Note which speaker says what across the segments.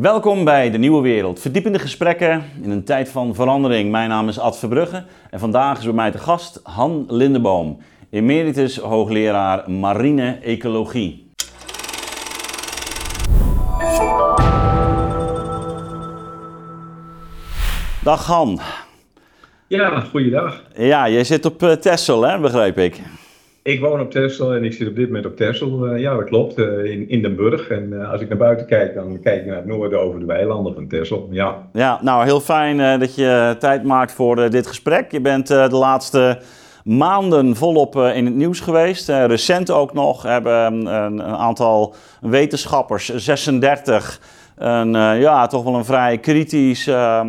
Speaker 1: Welkom bij De Nieuwe Wereld. Verdiepende gesprekken in een tijd van verandering. Mijn naam is Ad Verbrugge en vandaag is bij mij te gast Han Lindeboom, emeritus hoogleraar marine ecologie. Dag Han.
Speaker 2: Ja, goeiedag.
Speaker 1: Ja, jij zit op uh, Texel, hè, begreep ik.
Speaker 2: Ik woon op Texel en ik zit op dit moment op Texel. Uh, ja, dat klopt, uh, in, in Den Burg. En uh, als ik naar buiten kijk, dan kijk ik naar het noorden over de weilanden van Texel. Ja,
Speaker 1: ja nou heel fijn dat je tijd maakt voor dit gesprek. Je bent de laatste maanden volop in het nieuws geweest. recent ook nog hebben een, een aantal wetenschappers, 36, een, ja, toch wel een vrij kritisch uh,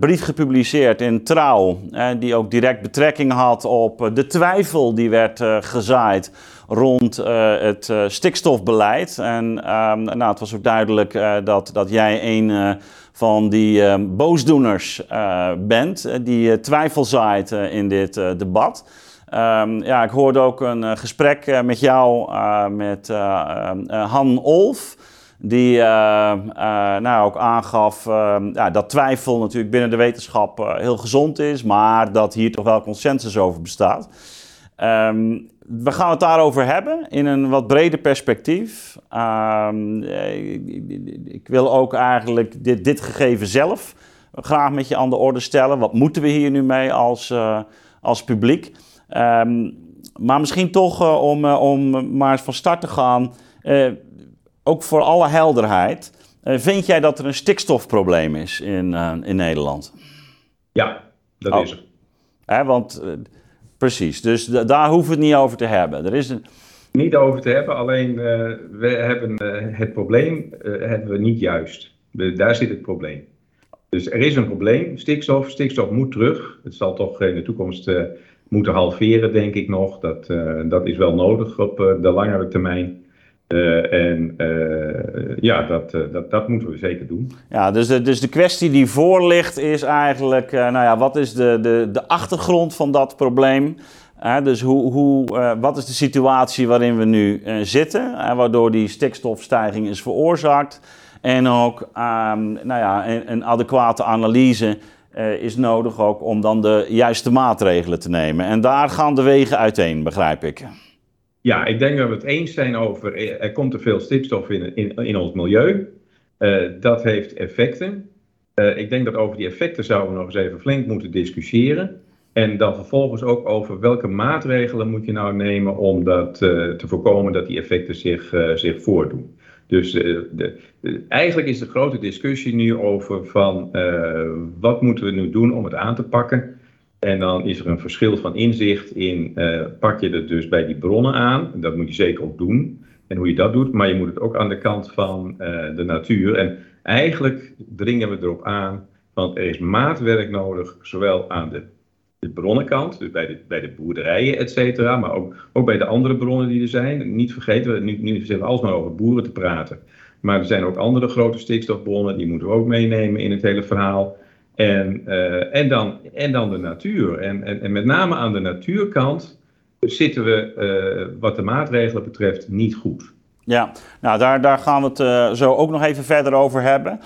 Speaker 1: brief gepubliceerd in Trouw, uh, die ook direct betrekking had op de twijfel die werd gezaaid rond het stikstofbeleid. En ehm, nou, het was ook duidelijk dat, dat jij een van die ehm, boosdoeners bent, die twijfel zaait in dit debat. Um, ja, ik hoorde ook een gesprek met jou, met Han Olf die uh, uh, nou, ook aangaf uh, ja, dat twijfel natuurlijk binnen de wetenschap heel gezond is, maar dat hier toch wel consensus over bestaat. Um, we gaan het daarover hebben in een wat breder perspectief. Um, ik, wil ook eigenlijk dit, dit, gegeven zelf graag met je aan de orde stellen. Wat moeten we hier nu mee als, als publiek? Maar misschien toch om, om maar van start te gaan ook voor alle helderheid, uh, vind jij dat er een stikstofprobleem is in, uh, in Nederland?
Speaker 2: Ja, dat oh. is er.
Speaker 1: Hè, want uh, precies, dus daar hoeven we het niet over te hebben. Er is een...
Speaker 2: Niet over te hebben, alleen we hebben het probleem hebben we niet juist. Daar zit het probleem. Dus er is een probleem, stikstof. Stikstof moet terug. Het zal toch in de toekomst moeten halveren, denk ik nog. Dat, dat is wel nodig op de langere termijn. Uh, en uh, ja, dat, uh, dat, dat moeten we zeker doen.
Speaker 1: Ja, dus de, dus de kwestie die voor ligt is eigenlijk, nou ja, wat is de, de, de achtergrond van dat probleem? dus hoe, hoe, wat is de situatie waarin we nu zitten, waardoor die stikstofstijging is veroorzaakt? En ook, um, nou ja, een, een adequate analyse is nodig ook om dan de juiste maatregelen te nemen. En daar gaan de wegen uiteen, begrijp ik.
Speaker 2: Ja, ik denk dat we het eens zijn over eh, er komt te veel stikstof in, in, ons milieu. Uh, dat heeft effecten. Uh, ik denk dat over die effecten zouden we nog eens even flink moeten discussiëren. En dan vervolgens ook over welke maatregelen moet je nou nemen om dat, te voorkomen dat die effecten zich, zich voordoen. Dus de, eigenlijk is de grote discussie nu over van wat moeten we nu doen om het aan te pakken. En dan is er een verschil van inzicht in, uh, pak je het dus bij die bronnen aan, dat moet je zeker ook doen, en hoe je dat doet, maar je moet het ook aan de kant van uh, de natuur. En eigenlijk dringen we erop aan, want er is maatwerk nodig, zowel aan de, de bronnenkant, dus bij de, bij de boerderijen, et cetera, maar ook, ook bij de andere bronnen die er zijn. Niet vergeten, nu, nu zitten we alsmaar over boeren te praten, maar er zijn ook andere grote stikstofbronnen, die moeten we ook meenemen in het hele verhaal. En, uh, en, dan, en dan de natuur. En, en, en met name aan de natuurkant zitten we, uh, wat de maatregelen betreft, niet goed.
Speaker 1: Ja, nou daar, daar gaan we het uh, zo ook nog even verder over hebben.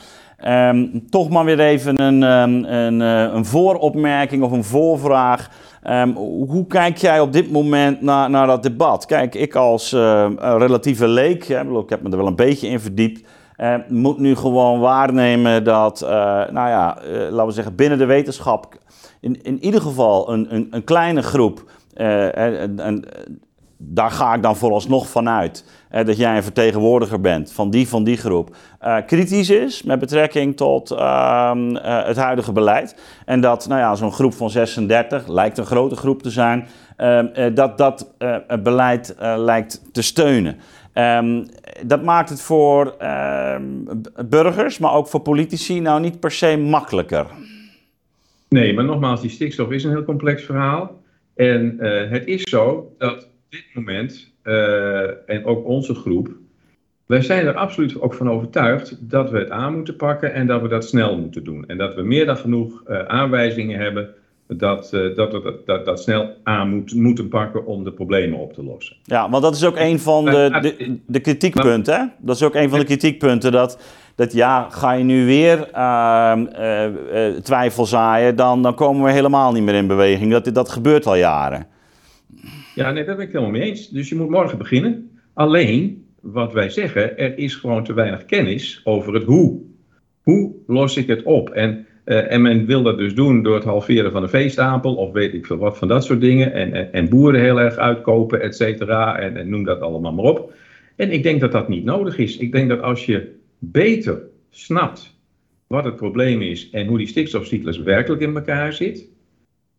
Speaker 1: Um, toch maar weer even een, um, een, een vooropmerking of een voorvraag. Um, hoe kijk jij op dit moment naar, naar dat debat? Kijk, ik als relatieve leek, hè, ik heb me er wel een beetje in verdiept. Uh, moet nu gewoon waarnemen dat, uh, nou ja, uh, laten we zeggen, binnen de wetenschap in, in ieder geval een, een, een kleine groep, en, daar ga ik dan vooralsnog vanuit, dat jij een vertegenwoordiger bent van die van die groep, kritisch is met betrekking tot ehm, het huidige beleid. En dat, nou ja, zo'n groep van 36, lijkt een grote groep te zijn, ehm, dat dat het beleid lijkt te steunen. Um, dat maakt het voor um, burgers, maar ook voor politici, nou niet per se makkelijker.
Speaker 2: Nee, maar nogmaals, die stikstof is een heel complex verhaal. En uh, het is zo dat dit moment, uh, en ook onze groep, wij zijn er absoluut ook van overtuigd dat we het aan moeten pakken en dat we dat snel moeten doen. En dat we meer dan genoeg uh, aanwijzingen hebben dat, dat we dat, dat, snel aan moet, moeten pakken om de problemen op te lossen.
Speaker 1: Ja, want dat is ook een van de, de, de kritiekpunten. Hè? Dat is ook een van de kritiekpunten. Dat, dat ja, ga je nu weer uh, uh, twijfel zaaien, dan, dan komen we helemaal niet meer in beweging. Dat, dat gebeurt al jaren.
Speaker 2: Ja, nee, dat ben ik helemaal mee eens. Dus je moet morgen beginnen. Alleen, wat wij zeggen, er is gewoon te weinig kennis over het hoe. Hoe los ik het op? En, uh, en men wil dat dus doen door het halveren van de veestapel, of weet ik veel wat van dat soort dingen. En, en, en boeren heel erg uitkopen, et cetera. En, en noem dat allemaal maar op. En ik denk dat dat niet nodig is. Ik denk dat als je beter snapt wat het probleem is en hoe die stikstofcyclus werkelijk in elkaar zit.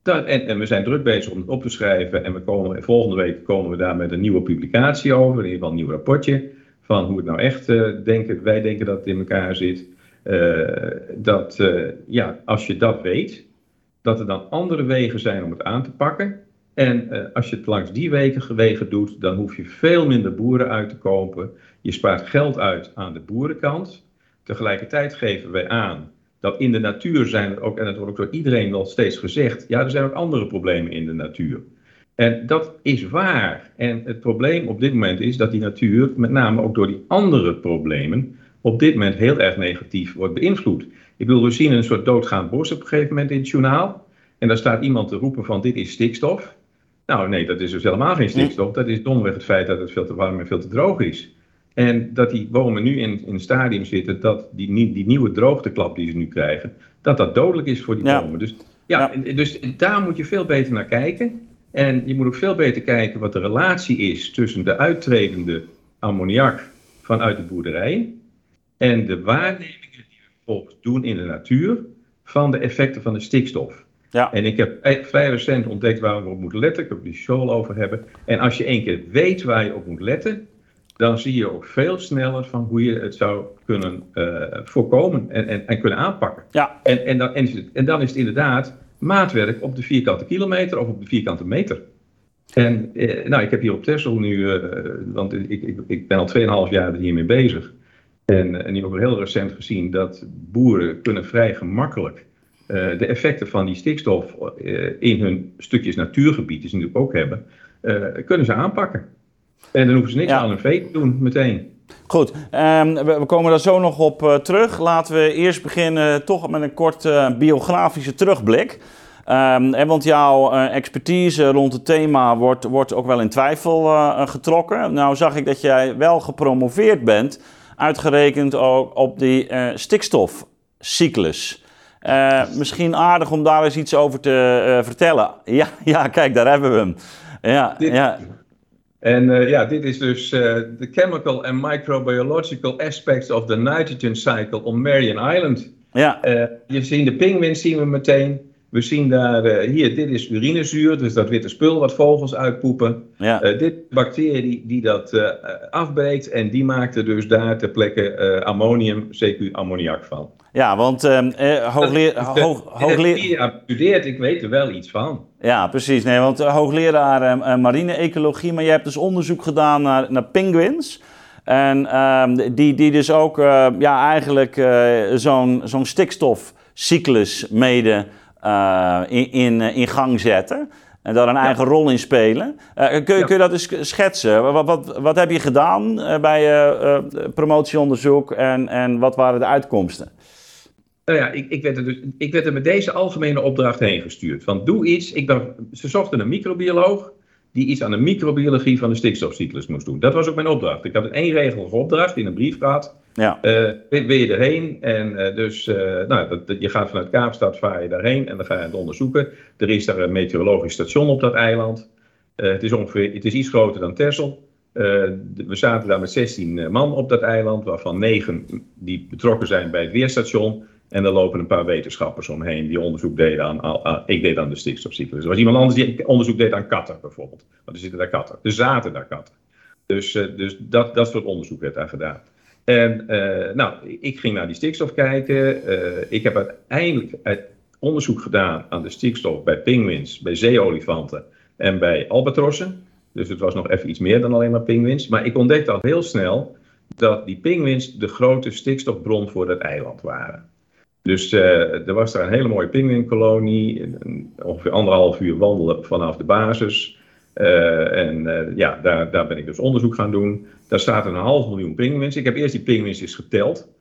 Speaker 2: Dat, en, we zijn druk bezig om het op te schrijven en we komen, volgende week komen we daar met een nieuwe publicatie over, in ieder geval een nieuw rapportje van hoe het nou echt uh, denken, wij denken dat het in elkaar zit. Uh, dat uh, ja, als je dat weet, dat er dan andere wegen zijn om het aan te pakken. En als je het langs die wegen, wegen doet, dan hoef je veel minder boeren uit te kopen. Je spaart geld uit aan de boerenkant. Tegelijkertijd geven wij aan dat in de natuur zijn er ook, en dat wordt ook door iedereen wel steeds gezegd, ja, er zijn ook andere problemen in de natuur. En dat is waar. En het probleem op dit moment is dat die natuur, met name ook door die andere problemen, op dit moment heel erg negatief wordt beïnvloed. Ik bedoel, we zien een soort doodgaand bos op een gegeven moment in het journaal. En daar staat iemand te roepen van dit is stikstof. Nou nee, dat is dus helemaal geen stikstof. Dat is domweg het feit dat het veel te warm en veel te droog is. En dat die bomen nu in, in een stadium zitten dat die, die nieuwe droogteklap die ze nu krijgen, dat dat dodelijk is voor die bomen. Dus, ja, dus daar moet je veel beter naar kijken. En je moet ook veel beter kijken wat de relatie is tussen de uittredende ammoniak vanuit de boerderijen en de waarnemingen die we vervolgens doen in de natuur van de effecten van de stikstof. Ja. En ik heb vrij recent ontdekt waar we op moeten letten. Ik heb die show over hebben. En als je één keer weet waar je op moet letten, dan zie je ook veel sneller van hoe je het zou kunnen uh, voorkomen en, en, en, kunnen aanpakken. Ja. En, en, dan, en, en, dan is het inderdaad maatwerk op de vierkante kilometer of op de vierkante meter. En eh, nou, ik heb hier op Texel nu, uh, want ik, ik, ik ben al 2,5 jaar hiermee bezig. En, en nu ook heel recent gezien dat boeren kunnen vrij gemakkelijk uh, de effecten van die stikstof in hun stukjes natuurgebied, die ze natuurlijk ook hebben, kunnen ze aanpakken. En dan hoeven ze niks aan een vee te doen meteen.
Speaker 1: Goed, um, we, we, komen daar zo nog op terug. Laten we eerst beginnen toch met een kort biografische terugblik. Um, en want jouw uh, expertise rond het thema wordt, wordt ook wel in twijfel getrokken. Nou zag ik dat jij wel gepromoveerd bent, uitgerekend ook op die stikstofcyclus. misschien aardig om daar eens iets over te vertellen. Ja, ja, kijk, daar hebben we hem. Ja, ja.
Speaker 2: En ja, dit is dus de chemical and microbiological aspects of the nitrogen cycle on Marion Island. Ja. Je ziet de pinguïns zien we meteen. We zien daar, hier, dit is urinezuur, dus dat witte spul wat vogels uitpoepen. Ja. dit bacterie die dat afbreekt en die maakt er dus daar ter plekke ammonium, CQ ammoniak van.
Speaker 1: Ja, want uh, hoogleer, hoog,
Speaker 2: hoogleraar studeert, ik weet er wel iets van.
Speaker 1: Ja, precies. Nee, want uh, hoogleraar uh, marine-ecologie, maar je hebt dus onderzoek gedaan naar, naar penguins. En uh, die, die dus ook ja, eigenlijk zo'n zo'n stikstofcyclus mede in, in, in gang zetten. En daar een eigen rol in spelen. kun, kun je dat eens schetsen? Wat, wat, wat heb je gedaan bij je promotieonderzoek en, en wat waren de uitkomsten?
Speaker 2: Nou ja, ik, ik, werd er dus, ik werd er met deze algemene opdracht heen gestuurd. Van doe iets. Ik ben, ze zochten een microbioloog die iets aan de microbiologie van de stikstofcyclus moest doen. Dat was ook mijn opdracht. Ik had een eenregelige opdracht in een brief gehad. Ja. Uh, je erheen? En uh, dus, uh, nou, dat, je gaat vanuit Kaapstad, vaar je daarheen en dan ga je het onderzoeken. Er is daar een meteorologisch station op dat eiland. het, is ongeveer, het is iets groter dan Texel. we zaten daar met 16 man op dat eiland, waarvan 9 die betrokken zijn bij het weerstation. En er lopen een paar wetenschappers omheen die onderzoek deden aan, aan ik deed aan de stikstofcyclus. Er was iemand anders die onderzoek deed aan katten bijvoorbeeld. Want er zitten daar katten. Er zaten daar katten. Dus, dus dat, dat soort onderzoek werd daar gedaan. En uh, nou, ik ging naar die stikstof kijken. Uh, ik heb uiteindelijk onderzoek gedaan aan de stikstof bij pinguïns, bij zeeolifanten en bij albatrossen. Dus het was nog even iets meer dan alleen maar pinguïns. Maar ik ontdekte al heel snel dat die pinguïns de grote stikstofbron voor dat eiland waren. Dus er was daar een hele mooie pinguïnkolonie, ongeveer anderhalf uur wandelen vanaf de basis. En ja, daar, daar ben ik dus onderzoek gaan doen. Daar staat een half miljoen pinguïns. Ik heb eerst die pinguïns eens geteld.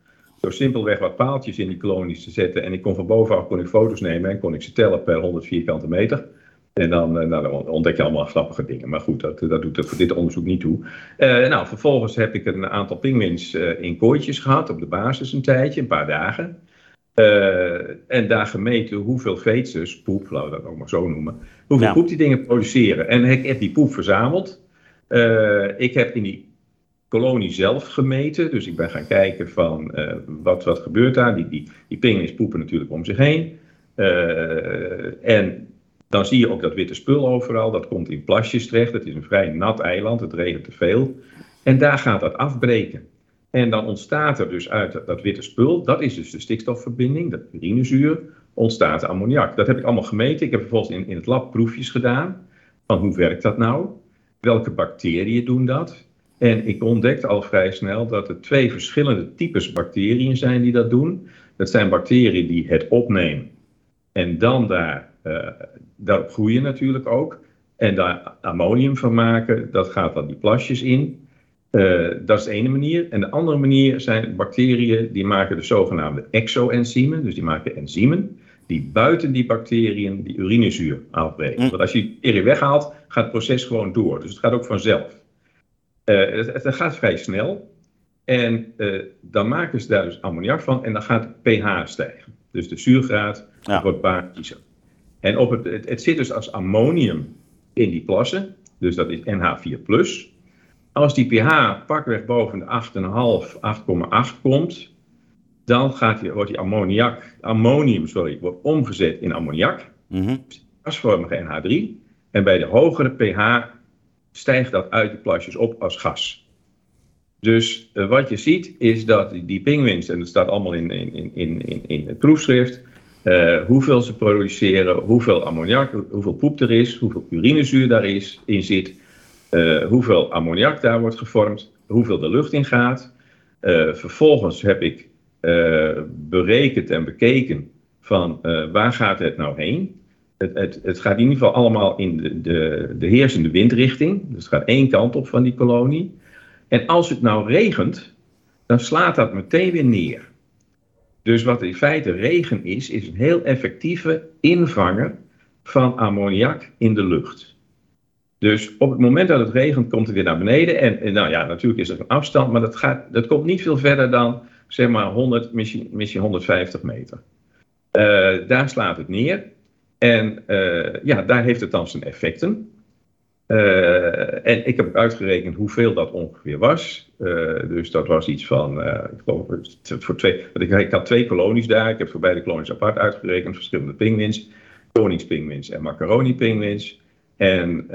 Speaker 2: Door simpelweg wat paaltjes in die kolonies te zetten. En ik kon van bovenaf kon ik foto's nemen en kon ik ze tellen per 100 vierkante meter. En dan, nou, dan ontdek je allemaal grappige dingen. Maar goed, dat, dat doet er voor dit onderzoek niet toe. Nou, vervolgens heb ik een aantal pinguïns in kooitjes gehad op de basis een tijdje, een paar dagen. Uh, en daar gemeten hoeveel veetjes, poep, laten we dat ook maar zo noemen, hoeveel ja. poep die dingen produceren. En ik heb die poep verzameld. ik heb in die kolonie zelf gemeten. Dus ik ben gaan kijken van uh, wat, wat gebeurt daar. Die, die, die pinguïns poepen natuurlijk om zich heen. Uh, en dan zie je ook dat witte spul overal. Dat komt in plasjes terecht. Het is een vrij nat eiland. Het regent te veel. En daar gaat dat afbreken. En dan ontstaat er dus uit dat witte spul, dat is dus de stikstofverbinding, dat urinezuur, ontstaat ammoniak. Dat heb ik allemaal gemeten. Ik heb vervolgens in, in het lab proefjes gedaan van hoe werkt dat nou? Welke bacteriën doen dat? En ik ontdekte al vrij snel dat er twee verschillende types bacteriën zijn die dat doen. Dat zijn bacteriën die het opnemen en dan daar, uh, daarop groeien natuurlijk ook. En daar ammonium van maken, dat gaat dan die plasjes in. Uh, dat is de ene manier. En de andere manier zijn bacteriën die maken de zogenaamde exoenzymen. Dus die maken enzymen die buiten die bacteriën die urinezuur afbreken. Mm. Want als je bacterie weghaalt, gaat het proces gewoon door. Dus het gaat ook vanzelf. Uh, het, het, gaat vrij snel. En uh, dan maken ze daar dus ammoniak van en dan gaat het pH stijgen. Dus de zuurgraad ja. wordt baatkiezer. En op het, het, het, zit dus als ammonium in die plassen, dus dat is NH4+. Als die pH pakweg boven de 8,5, 8,8 komt, dan gaat die, wordt die ammoniak, ammonium sorry, wordt omgezet in ammoniak, mm -hmm. gasvormige NH3. En bij de hogere pH stijgt dat uit de plasjes op als gas. Dus uh, wat je ziet is dat die, pinguïns, en dat staat allemaal in, in, in, in, in het proefschrift, uh, hoeveel ze produceren, hoeveel ammoniak, hoeveel poep er is, hoeveel urinezuur daar is, in zit, uh, hoeveel ammoniak daar wordt gevormd, hoeveel de lucht in gaat. vervolgens heb ik berekend en bekeken van waar gaat het nou heen het, het, het, gaat in ieder geval allemaal in de, de, de heersende windrichting. Dus het gaat één kant op van die kolonie. En als het nou regent, dan slaat dat meteen weer neer. Dus wat in feite regen is, is een heel effectieve invanger van ammoniak in de lucht. Dus op het moment dat het regent, komt het weer naar beneden. En, nou ja, natuurlijk is er een afstand, maar dat, gaat, dat komt niet veel verder dan zeg maar 100, misschien, misschien 150 meter. Uh, daar slaat het neer. En uh, ja, daar heeft het dan zijn effecten. Uh, en ik heb uitgerekend hoeveel dat ongeveer was. Dus dat was iets van, ik geloof, voor twee, ik, had twee kolonies daar. Ik heb voor beide kolonies apart uitgerekend, verschillende pinguïns. Koningspinguïns en macaroni-pinguïns. En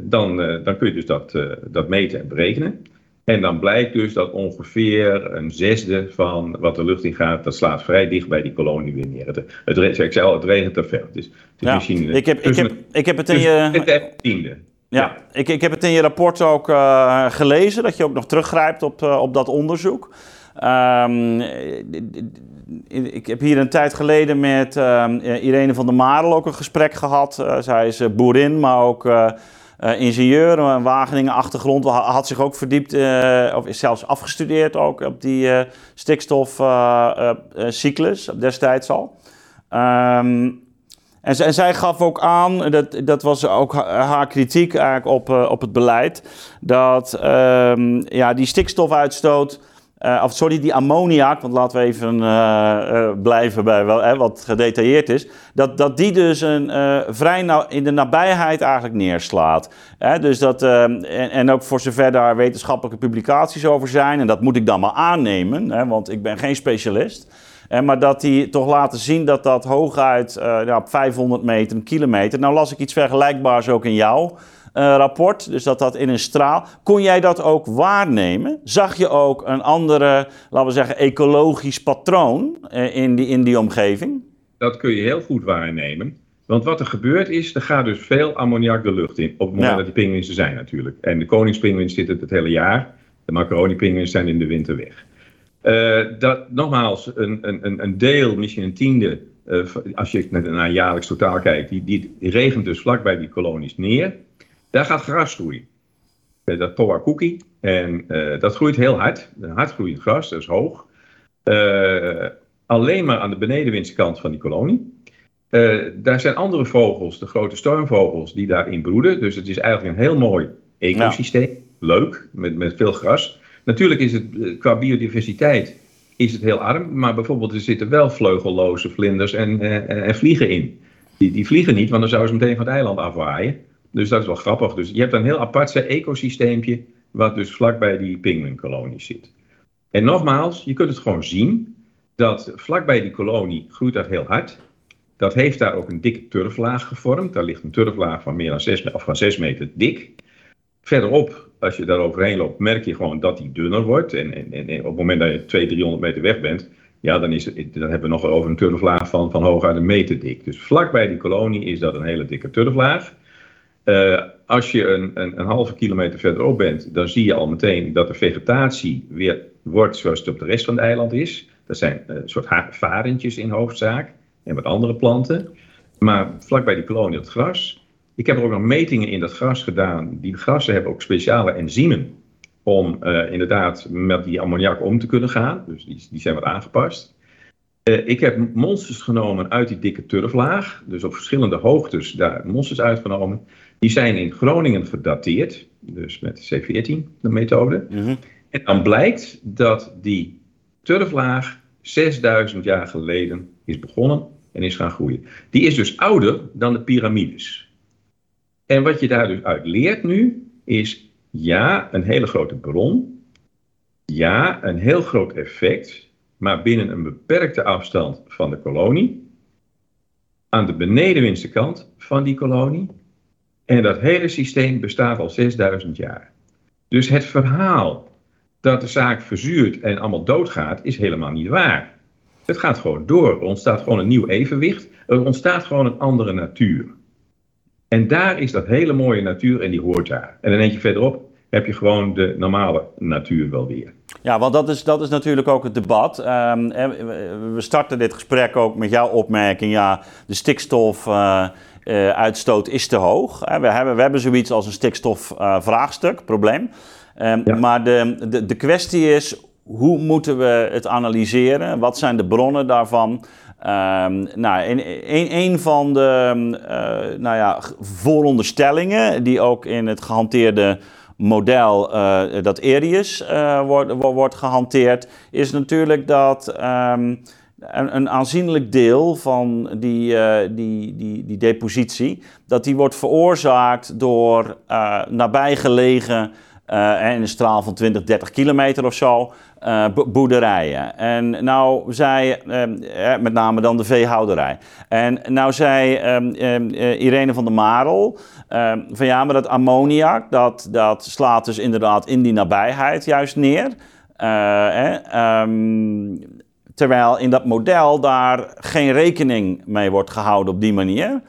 Speaker 2: dan, dan kun je dus dat, dat meten en berekenen. En dan blijkt dus dat ongeveer een zesde van wat de lucht in gaat, dat slaat vrij dicht bij die kolonie weer neer. Het, het, ik zei al, het regent te veel. Dus,
Speaker 1: ja, misschien, ik, heb, ik, heb, ik heb het in je...
Speaker 2: tiende.
Speaker 1: Ja, ja, Ik, ik heb het in je rapport ook uh, gelezen, dat je ook nog teruggrijpt op, uh, op dat onderzoek. Um, ik heb hier een tijd geleden met uh, Irene van der Marel ook een gesprek gehad. Uh, zij is boerin, maar ook ingenieur, een Wageningen achtergrond, had zich ook verdiept, of is zelfs afgestudeerd ook op die stikstofcyclus, destijds al. Um, en, en, zij gaf ook aan, dat, dat was ook haar kritiek eigenlijk op, op het beleid, dat um, ja, die stikstofuitstoot uh, of sorry, die ammoniak, want laten we even uh, uh, blijven bij wel, hè, wat gedetailleerd is. Dat, dat die dus een, vrij nou, in de nabijheid eigenlijk neerslaat. Hè, dus dat, en, en, ook voor zover daar wetenschappelijke publicaties over zijn, en dat moet ik dan maar aannemen, hè, want ik ben geen specialist. maar dat die toch laten zien dat dat hooguit ja, op 500 meter, een kilometer. Nou las ik iets vergelijkbaars ook in jou. Uh, rapport, dus dat dat in een straal. Kon jij dat ook waarnemen? Zag je ook een andere, laten we zeggen, ecologisch patroon uh, in, die, in die omgeving?
Speaker 2: Dat kun je heel goed waarnemen. Want wat er gebeurt is, er gaat dus veel ammoniak de lucht in. Op het moment dat die pinguïns er zijn natuurlijk. En de koningspinguïns zitten het hele jaar. De macaroni-pinguïns zijn in de winter weg. dat, nogmaals, een, een, een deel, misschien een tiende, als je naar jaarlijks totaal kijkt, die, die, die regent dus vlakbij die kolonies neer. Daar gaat gras groeien. dat Poa cookie. En dat groeit heel hard. Hard groeiend gras, dat is hoog. alleen maar aan de benedenwindskant van die kolonie. Uh, daar zijn andere vogels, de grote stormvogels, die daarin broeden. Dus het is eigenlijk een heel mooi ecosysteem. Leuk, met, met veel gras. Natuurlijk is het eh, qua biodiversiteit is het heel arm, maar bijvoorbeeld er zitten wel vleugelloze vlinders en, uh, en vliegen in. Die, die vliegen niet, want dan zouden ze meteen van het eiland afwaaien. Dus dat is wel grappig. Dus je hebt een heel apart ecosysteempje, wat dus vlakbij die pinguïnkolonie zit. En nogmaals, je kunt het gewoon zien, dat vlakbij die kolonie groeit dat heel hard. Dat heeft daar ook een dikke turflaag gevormd. Daar ligt een turflaag van meer dan 6, of van 6 meter dik. Verderop, als je daar overheen loopt, merk je gewoon dat die dunner wordt. En, en, en op het moment dat je 200, 300 meter weg bent, ja, dan, is het, hebben we nog over een turflaag van, van hooguit een meter dik. Dus vlakbij die kolonie is dat een hele dikke turflaag. Uh, als je een, een, een, halve kilometer verderop bent, dan zie je al meteen dat de vegetatie weer wordt zoals het op de rest van het eiland is. Dat zijn een soort varentjes in hoofdzaak en wat andere planten. Maar vlakbij die kolonie het gras. Ik heb er ook nog metingen in dat gras gedaan. Die grassen hebben ook speciale enzymen om uh, inderdaad met die ammoniak om te kunnen gaan. Dus die, zijn wat aangepast. Ik heb monsters genomen uit die dikke turflaag. Dus op verschillende hoogtes daar monsters uitgenomen. Die zijn in Groningen gedateerd. Dus met C14, de methode. Mm -hmm. En dan blijkt dat die turflaag 6000 jaar geleden is begonnen en is gaan groeien. Die is dus ouder dan de piramides. En wat je daar dus uit leert nu, is ja, een hele grote bron. Ja, een heel groot effect, maar binnen een beperkte afstand van de kolonie. Aan de benedenwindse kant van die kolonie. En dat hele systeem bestaat al 6000 jaar. Dus het verhaal dat de zaak verzuurt en allemaal doodgaat, is helemaal niet waar. Het gaat gewoon door. Er ontstaat gewoon een nieuw evenwicht. Er ontstaat gewoon een andere natuur. En daar is dat hele mooie natuur en die hoort daar. En dan eentje verderop heb je gewoon de normale natuur wel weer.
Speaker 1: Ja, want dat is, dat is natuurlijk ook het debat. Um, we starten dit gesprek ook met jouw opmerking. Ja, de stikstofuitstoot uh, is te hoog. We hebben, we hebben zoiets als een stikstofvraagstuk, probleem. Um, ja. Maar de, de, de kwestie is hoe moeten we het analyseren? Wat zijn de bronnen daarvan? Um, nou, een, een, van de uh, nou ja, vooronderstellingen die ook in het gehanteerde model uh, dat Erius uh, wordt, wordt gehanteerd, is natuurlijk dat um, een, een, aanzienlijk deel van die, die, die, die depositie, dat die wordt veroorzaakt door nabijgelegen uh, in een straal van 20, 30 kilometer of zo, boerderijen. En nou zei, uh, met name dan de veehouderij. En nou zei um, Irene van der Marel ehm, van ja, maar dat ammoniak, dat, dat slaat dus inderdaad in die nabijheid juist neer. Um, terwijl in dat model daar geen rekening mee wordt gehouden op die manier.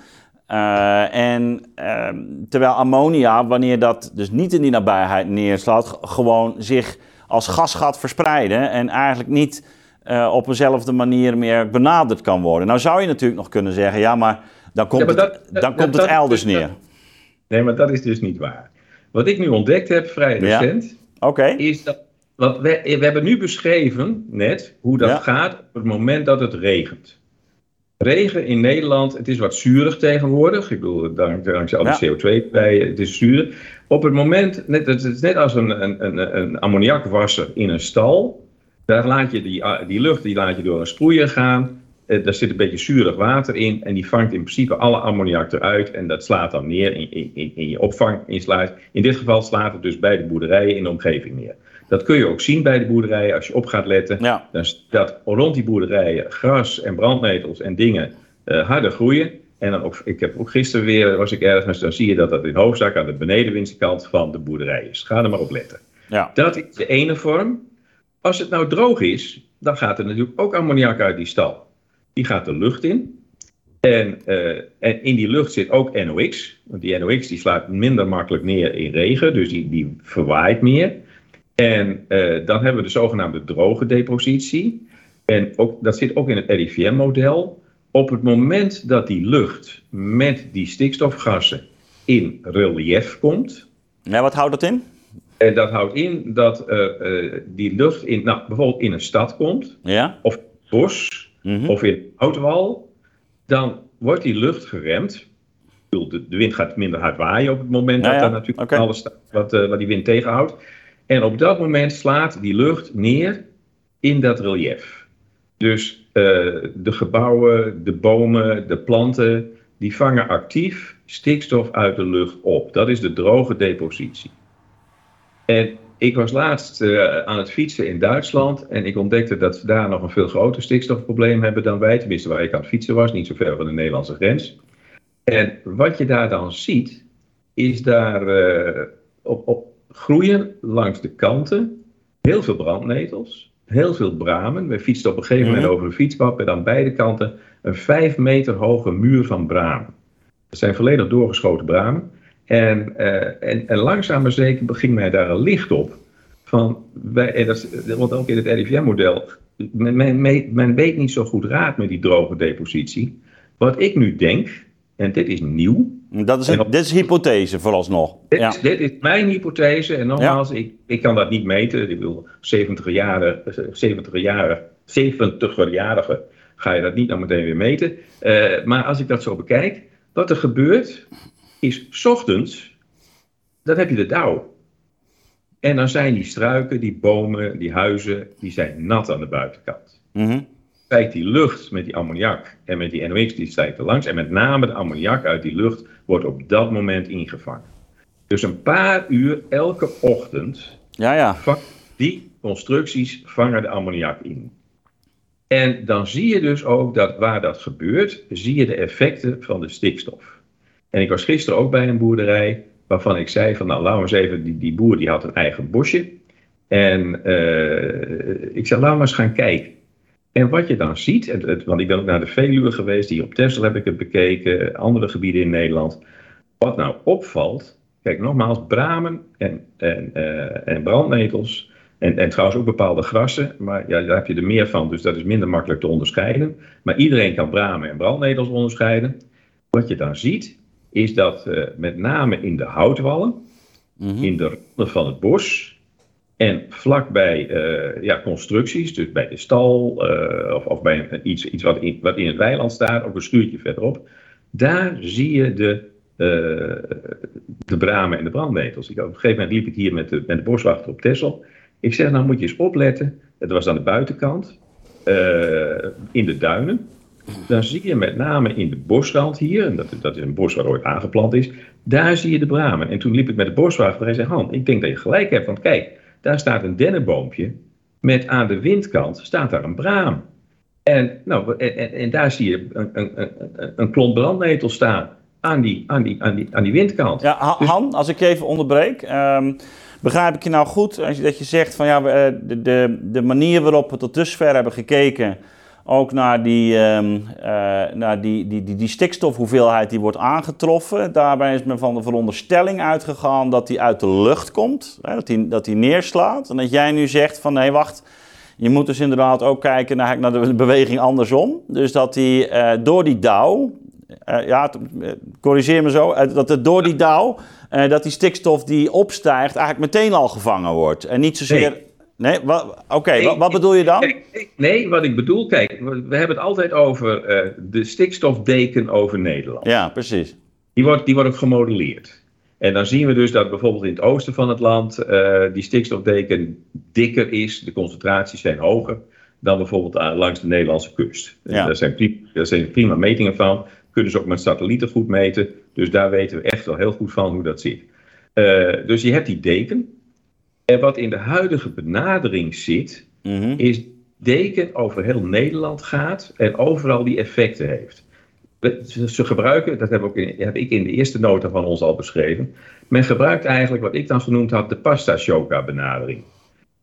Speaker 1: Uh, en uh, terwijl ammonia, wanneer dat dus niet in die nabijheid neerslaat, gewoon zich als gas gaat verspreiden en eigenlijk niet uh, op eenzelfde manier meer benaderd kan worden. Nou zou je natuurlijk nog kunnen zeggen, ja, maar dan komt, ja, maar het, dan komt het elders neer.
Speaker 2: Nee, maar dat is dus niet waar. Wat ik nu ontdekt heb, vrij recent,
Speaker 1: ja? okay.
Speaker 2: is dat. Wat we, we hebben nu beschreven net hoe dat ja. gaat op het moment dat het regent. Regen in Nederland, het is wat zuurig tegenwoordig. Ik bedoel, dankzij al die CO2 bij, het is zuur. Op het moment, net, het is net als een, een, een, een ammoniakwasser in een stal. Daar laat je die, die lucht die laat je door een sproeier gaan. Eh, daar zit een beetje zuurig water in en die vangt in principe alle ammoniak eruit en dat slaat dan neer in, in, in je opvanginsluit. In dit geval slaat het dus bij de boerderijen in de omgeving neer. Dat kun je ook zien bij de boerderijen als je op gaat letten.
Speaker 1: Ja.
Speaker 2: Dan staat rond die boerderijen gras en brandnetels en dingen uh, harder groeien. En dan ook, ik heb ook gisteren weer, was ik ergens, dan zie je dat dat in hoofdzaak aan de benedenwinstkant van de boerderij is. Ga er maar op letten.
Speaker 1: Ja.
Speaker 2: Dat is de ene vorm. Als het nou droog is, dan gaat er natuurlijk ook ammoniak uit die stal. Die gaat de lucht in. En, uh, en in die lucht zit ook NOx. Want die NOx die slaat minder makkelijk neer in regen, dus die, die verwaait meer. En uh, dan hebben we de zogenaamde droge depositie. En ook, dat zit ook in het RIVM-model. Op het moment dat die lucht met die stikstofgassen in relief komt.
Speaker 1: Ja, wat houdt dat in?
Speaker 2: En dat houdt in dat uh, uh, die lucht in, nou, bijvoorbeeld in een stad komt,
Speaker 1: ja?
Speaker 2: of bos, mm -hmm. of in een autowal, dan wordt die lucht geremd. De, de wind gaat minder hard waaien op het moment dat daar natuurlijk okay. alles staat wat, uh, wat die wind tegenhoudt. En op dat moment slaat die lucht neer in dat relief. Dus uh, de gebouwen, de bomen, de planten, die vangen actief stikstof uit de lucht op. Dat is de droge depositie. En ik was laatst uh, aan het fietsen in Duitsland en ik ontdekte dat ze daar nog een veel groter stikstofprobleem hebben dan wij, tenminste waar ik aan het fietsen was, niet zo ver van de Nederlandse grens. En wat je daar dan ziet, is daar uh, op, op groeien langs de kanten heel veel brandnetels, heel veel bramen. We fietsten op een gegeven moment over een fietspad met aan beide kanten een vijf meter hoge muur van bramen. Dat zijn volledig doorgeschoten bramen. En, uh, en, en langzaam maar zeker ging mij daar een licht op. Van, wij, en dat is, want ook in het RIVM-model, men, men, men weet niet zo goed raad met die droge depositie. Wat ik nu denk, en dit is nieuw.
Speaker 1: Dat is, een, dit is hypothese vooralsnog.
Speaker 2: Dit, ja. is, dit is mijn hypothese. En nogmaals, ja. ik, ik kan dat niet meten. Ik wil 70-jarige 70 jaar, 70 ga je dat niet nou meteen weer meten. Uh, maar als ik dat zo bekijk, wat er gebeurt, is 's ochtends, dan heb je de dauw. En dan zijn die struiken, die bomen, die huizen, die zijn nat aan de buitenkant.
Speaker 1: Mm -hmm.
Speaker 2: Stijgt die lucht met die ammoniak en met die NOx, die stijgt er langs. En met name de ammoniak uit die lucht wordt op dat moment ingevangen. Dus een paar uur elke ochtend
Speaker 1: ja, ja.
Speaker 2: die constructies vangen de ammoniak in. En dan zie je dus ook dat waar dat gebeurt, zie je de effecten van de stikstof. En ik was gisteren ook bij een boerderij waarvan ik zei van nou laten we eens even, die, die boer die had een eigen bosje. En uh, ik zei laten we eens gaan kijken. En wat je dan ziet, het, het, want ik ben ook naar de Veluwe geweest, hier op Texel heb ik het bekeken, andere gebieden in Nederland. Wat nou opvalt, kijk nogmaals, bramen en, en, uh, en brandnetels en, en trouwens ook bepaalde grassen, maar ja, daar heb je er meer van, dus dat is minder makkelijk te onderscheiden. Maar iedereen kan bramen en brandnetels onderscheiden. Wat je dan ziet, is dat uh, met name in de houtwallen, mm -hmm. in de randen van het bos en vlakbij uh, ja, constructies, dus bij de stal uh, of, of, bij iets, iets wat, in, wat in het weiland staat, ook een stuurtje verderop, daar zie je de, de bramen en de brandnetels. Ik, op een gegeven moment liep ik hier met de, met de boswachter op Texel. Ik zeg, nou moet je eens opletten, het was aan de buitenkant, in de duinen dan zie je met name in de bosrand hier, en dat, dat is een bos waar ooit aangeplant is, daar zie je de bramen. En toen liep ik met de boswachter en hij zei, Han, ik denk dat je gelijk hebt, want kijk, daar staat een dennenboompje met aan de windkant staat daar een braam. En, nou, en, en daar zie je een, een, een, een klont brandnetel staan aan die, aan die, aan die, aan die windkant.
Speaker 1: Ja, Han, als ik je even onderbreek. Um, begrijp ik je nou goed als je, dat je zegt van ja, de, de, de manier waarop we tot dusver hebben gekeken ook naar die, um, naar die, die, die, die stikstofhoeveelheid die wordt aangetroffen. Daarbij is men van de veronderstelling uitgegaan dat die uit de lucht komt, hè, dat, die, dat die neerslaat. En dat jij nu zegt van nee, wacht, je moet dus inderdaad ook kijken naar, naar de beweging andersom. Dus dat die uh, door die dauw, uh, ja, corrigeer me zo, dat het door die dauw, dat die stikstof die opstijgt eigenlijk meteen al gevangen wordt. En niet zozeer... Nee, oké, okay, wat, wat, bedoel je dan?
Speaker 2: Kijk, nee, wat ik bedoel, kijk, we hebben het altijd over uh, de stikstofdeken over Nederland.
Speaker 1: Ja, precies.
Speaker 2: Die wordt, die wordt ook gemodelleerd. En dan zien we dus dat bijvoorbeeld in het oosten van het land uh, die stikstofdeken dikker is, de concentraties zijn hoger dan bijvoorbeeld langs de Nederlandse kust. Ja. Daar, zijn prima, daar zijn prima metingen van, kunnen ze ook met satellieten goed meten, dus daar weten we echt wel heel goed van hoe dat zit. Uh, dus je hebt die deken, en wat in de huidige benadering zit, mm -hmm. is deken over heel Nederland gaat en overal die effecten heeft. Ze gebruiken, dat heb, ook in, heb ik in de eerste nota van ons al beschreven. Men gebruikt eigenlijk wat ik dan genoemd had de pasta shoka benadering.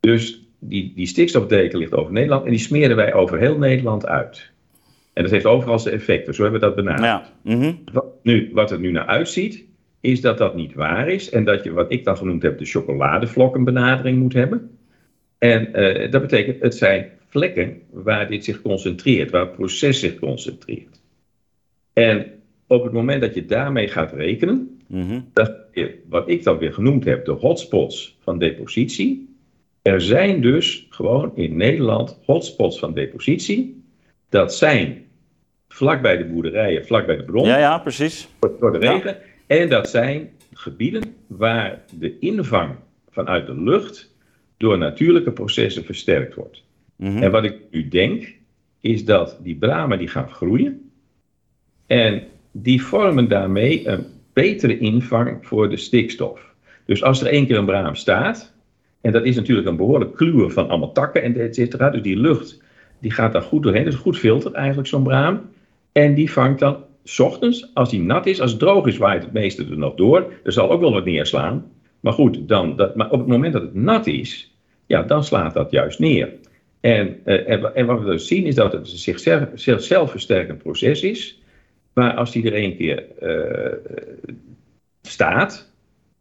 Speaker 2: Dus die, die stikstofdeken ligt over Nederland en die smeren wij over heel Nederland uit. En dat heeft overal zijn effecten, zo hebben we dat benaderd.
Speaker 1: Ja. Mm -hmm.
Speaker 2: wat, nu, wat het nu naar uitziet, is dat dat niet waar is en dat je wat ik dan genoemd heb de chocoladevlokkenbenadering moet hebben. En uh, dat betekent, het zijn vlekken waar dit zich concentreert, waar het proces zich concentreert. En op het moment dat je daarmee gaat rekenen, mm dat je, wat ik dan weer genoemd heb, de hotspots van depositie. Er zijn dus gewoon in Nederland hotspots van depositie. Dat zijn vlakbij de boerderijen, vlakbij de bron.
Speaker 1: Ja, ja, precies.
Speaker 2: Door de regen. En dat zijn gebieden waar de invang vanuit de lucht door natuurlijke processen versterkt wordt. Mhm. En wat ik nu denk, is dat die bramen die gaan groeien. En die vormen daarmee een betere invang voor de stikstof. Dus als er één keer een braam staat, en dat is natuurlijk een behoorlijk kluwen van allemaal takken en et cetera, dus die lucht die gaat daar goed doorheen. Dat is een goed filter eigenlijk, zo'n braam. En die vangt dan s ochtends, als die nat is, als het droog is, waait het meeste er nog door. Er zal ook wel wat neerslaan. Maar goed, dan, dat, maar op het moment dat het nat is, ja, dan slaat dat juist neer. En, uh, en, wat we dus zien is dat het een zichzelf, zichzelf versterkend proces is. Maar als die er één keer uh, staat,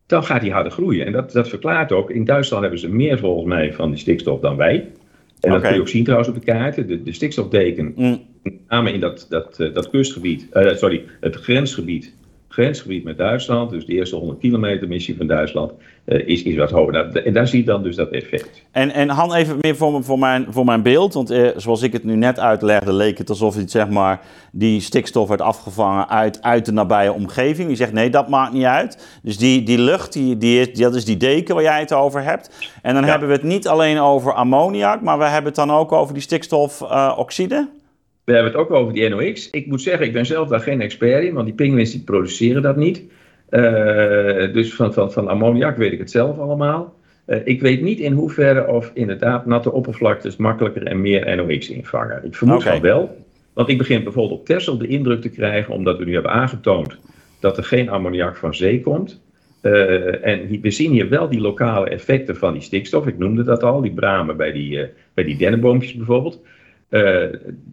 Speaker 2: dan gaat die harder groeien. En dat, dat verklaart ook, in Duitsland hebben ze meer volgens mij van die stikstof dan wij. En dat kun je ook zien trouwens op de kaarten. De, de stikstofdeken, mm. Met name in dat, dat, eh, dat kustgebied, uh, sorry, het grensgebied grensgebied met Duitsland, dus de eerste 100 kilometer missie van Duitsland, uh, is, is wat hoger. Nou, en daar zie je dan dus dat effect.
Speaker 1: En, en Han, even meer voor, voor, mijn, voor mijn beeld, want eh, zoals ik het nu net uitlegde, leek het alsof het, zeg maar, die stikstof werd afgevangen uit, uit de nabije omgeving. Je zegt nee, dat maakt niet uit. Dus die, die lucht, die, die, dat is die deken waar jij het over hebt. En dan hebben we het niet alleen over ammoniak, maar we hebben het dan ook over die stikstofoxide.
Speaker 2: We hebben het ook over die NOx. Ik moet zeggen, ik ben zelf daar geen expert in, want die pinguïns die produceren dat niet. Uh, dus van, van, van ammoniak weet ik het zelf allemaal. Uh, ik weet niet in hoeverre of inderdaad natte oppervlaktes makkelijker en meer NOx invangen. Ik vermoed okay. van wel. Want ik begin bijvoorbeeld op Texel de indruk te krijgen, omdat we nu hebben aangetoond dat er geen ammoniak van zee komt. Uh, en we zien hier wel die lokale effecten van die stikstof. Ik noemde dat al, die bramen bij die, uh, bij die dennenboompjes bijvoorbeeld. Uh,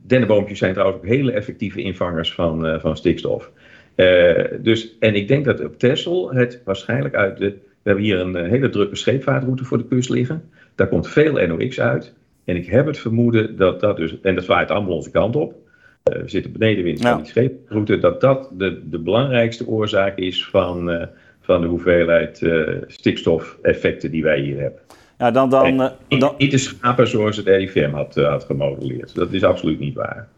Speaker 2: dennenboompjes zijn trouwens ook hele effectieve invangers van, uh, van stikstof. Uh, dus, en ik denk dat op Texel het waarschijnlijk uit de. We hebben hier een hele drukke scheepvaartroute voor de kust liggen. Daar komt veel NOx uit. En ik heb het vermoeden dat dat dus. En dat waait allemaal onze kant op. we zitten benedenwind van die scheepvaartroute. Dat dat de, de belangrijkste oorzaak is van, van de hoeveelheid stikstofeffecten die wij hier hebben.
Speaker 1: Ja, dan, dan, dan,
Speaker 2: niet, niet de schapen zoals het RIVM had, uh, had gemodelleerd. Dat is absoluut niet waar.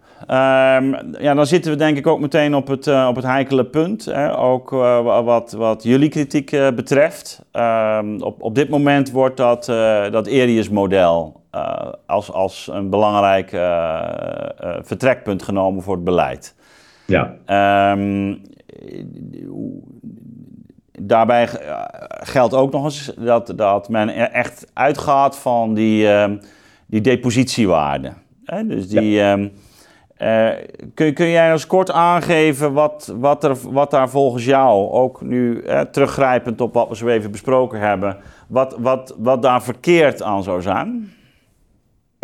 Speaker 1: Um, ja, dan zitten we denk ik ook meteen op het, uh, op het heikele punt. Hè? Ook uh, wat, wat jullie kritiek betreft. Um, op, op dit moment wordt dat, dat Erius-model als, als een belangrijk vertrekpunt genomen voor het beleid.
Speaker 2: Ja.
Speaker 1: Um, daarbij eh, geldt ook nog eens dat, dat men e-, echt uitgaat van die, uh, die depositiewaarde. Hè? Dus die, ja. uh, kun, kun jij eens kort aangeven wat, wat, er, wat daar volgens jou, ook nu teruggrijpend op wat we zo even besproken hebben, wat, wat, wat daar verkeerd aan zou zijn?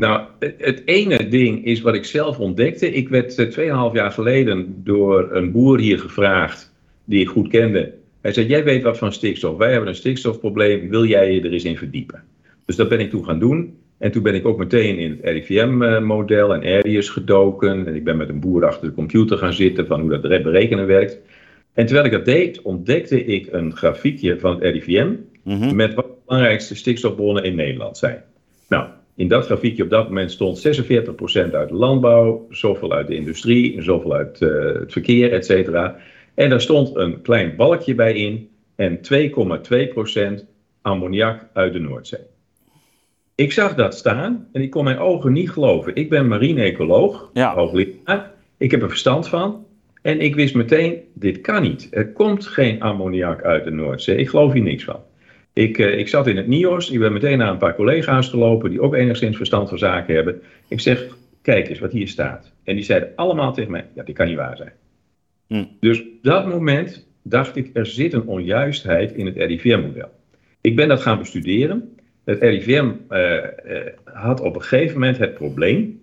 Speaker 2: Nou, het ene ding is wat ik zelf ontdekte. Ik werd 2,5 jaar geleden door een boer hier gevraagd, die ik goed kende, hij zei, jij weet wat van stikstof. Wij hebben een stikstofprobleem. Wil jij je er eens in verdiepen? Dus dat ben ik toen gaan doen. En toen ben ik ook meteen in het RIVM-model en ARIUS gedoken. En ik ben met een boer achter de computer gaan zitten van hoe dat berekenen werkt. En terwijl ik dat deed, ontdekte ik een grafiekje van het RIVM mhm. met wat de belangrijkste stikstofbronnen in Nederland zijn. Nou, in dat grafiekje op dat moment stond 46% uit de landbouw, zoveel uit de industrie, zoveel uit uh, het verkeer, et cetera. En daar stond een klein balkje bij in en 2,2% ammoniak uit de Noordzee. Ik zag dat staan en ik kon mijn ogen niet geloven. Ik ben marine-ecoloog, ja. hoogleraar. Ik heb er verstand van. En ik wist meteen, dit kan niet. Er komt geen ammoniak uit de Noordzee. Ik geloof hier niks van. Ik, uh, ik zat in het NIOS. Ik ben meteen naar een paar collega's gelopen die ook enigszins verstand van zaken hebben. Ik zeg, kijk eens wat hier staat. En die zeiden allemaal tegen mij, ja, dit kan niet waar zijn. Hm. Dus op dat moment dacht ik, er zit een onjuistheid in het RIVM-model. Ik ben dat gaan bestuderen. Het RIVM uh, uh, had op een gegeven moment het probleem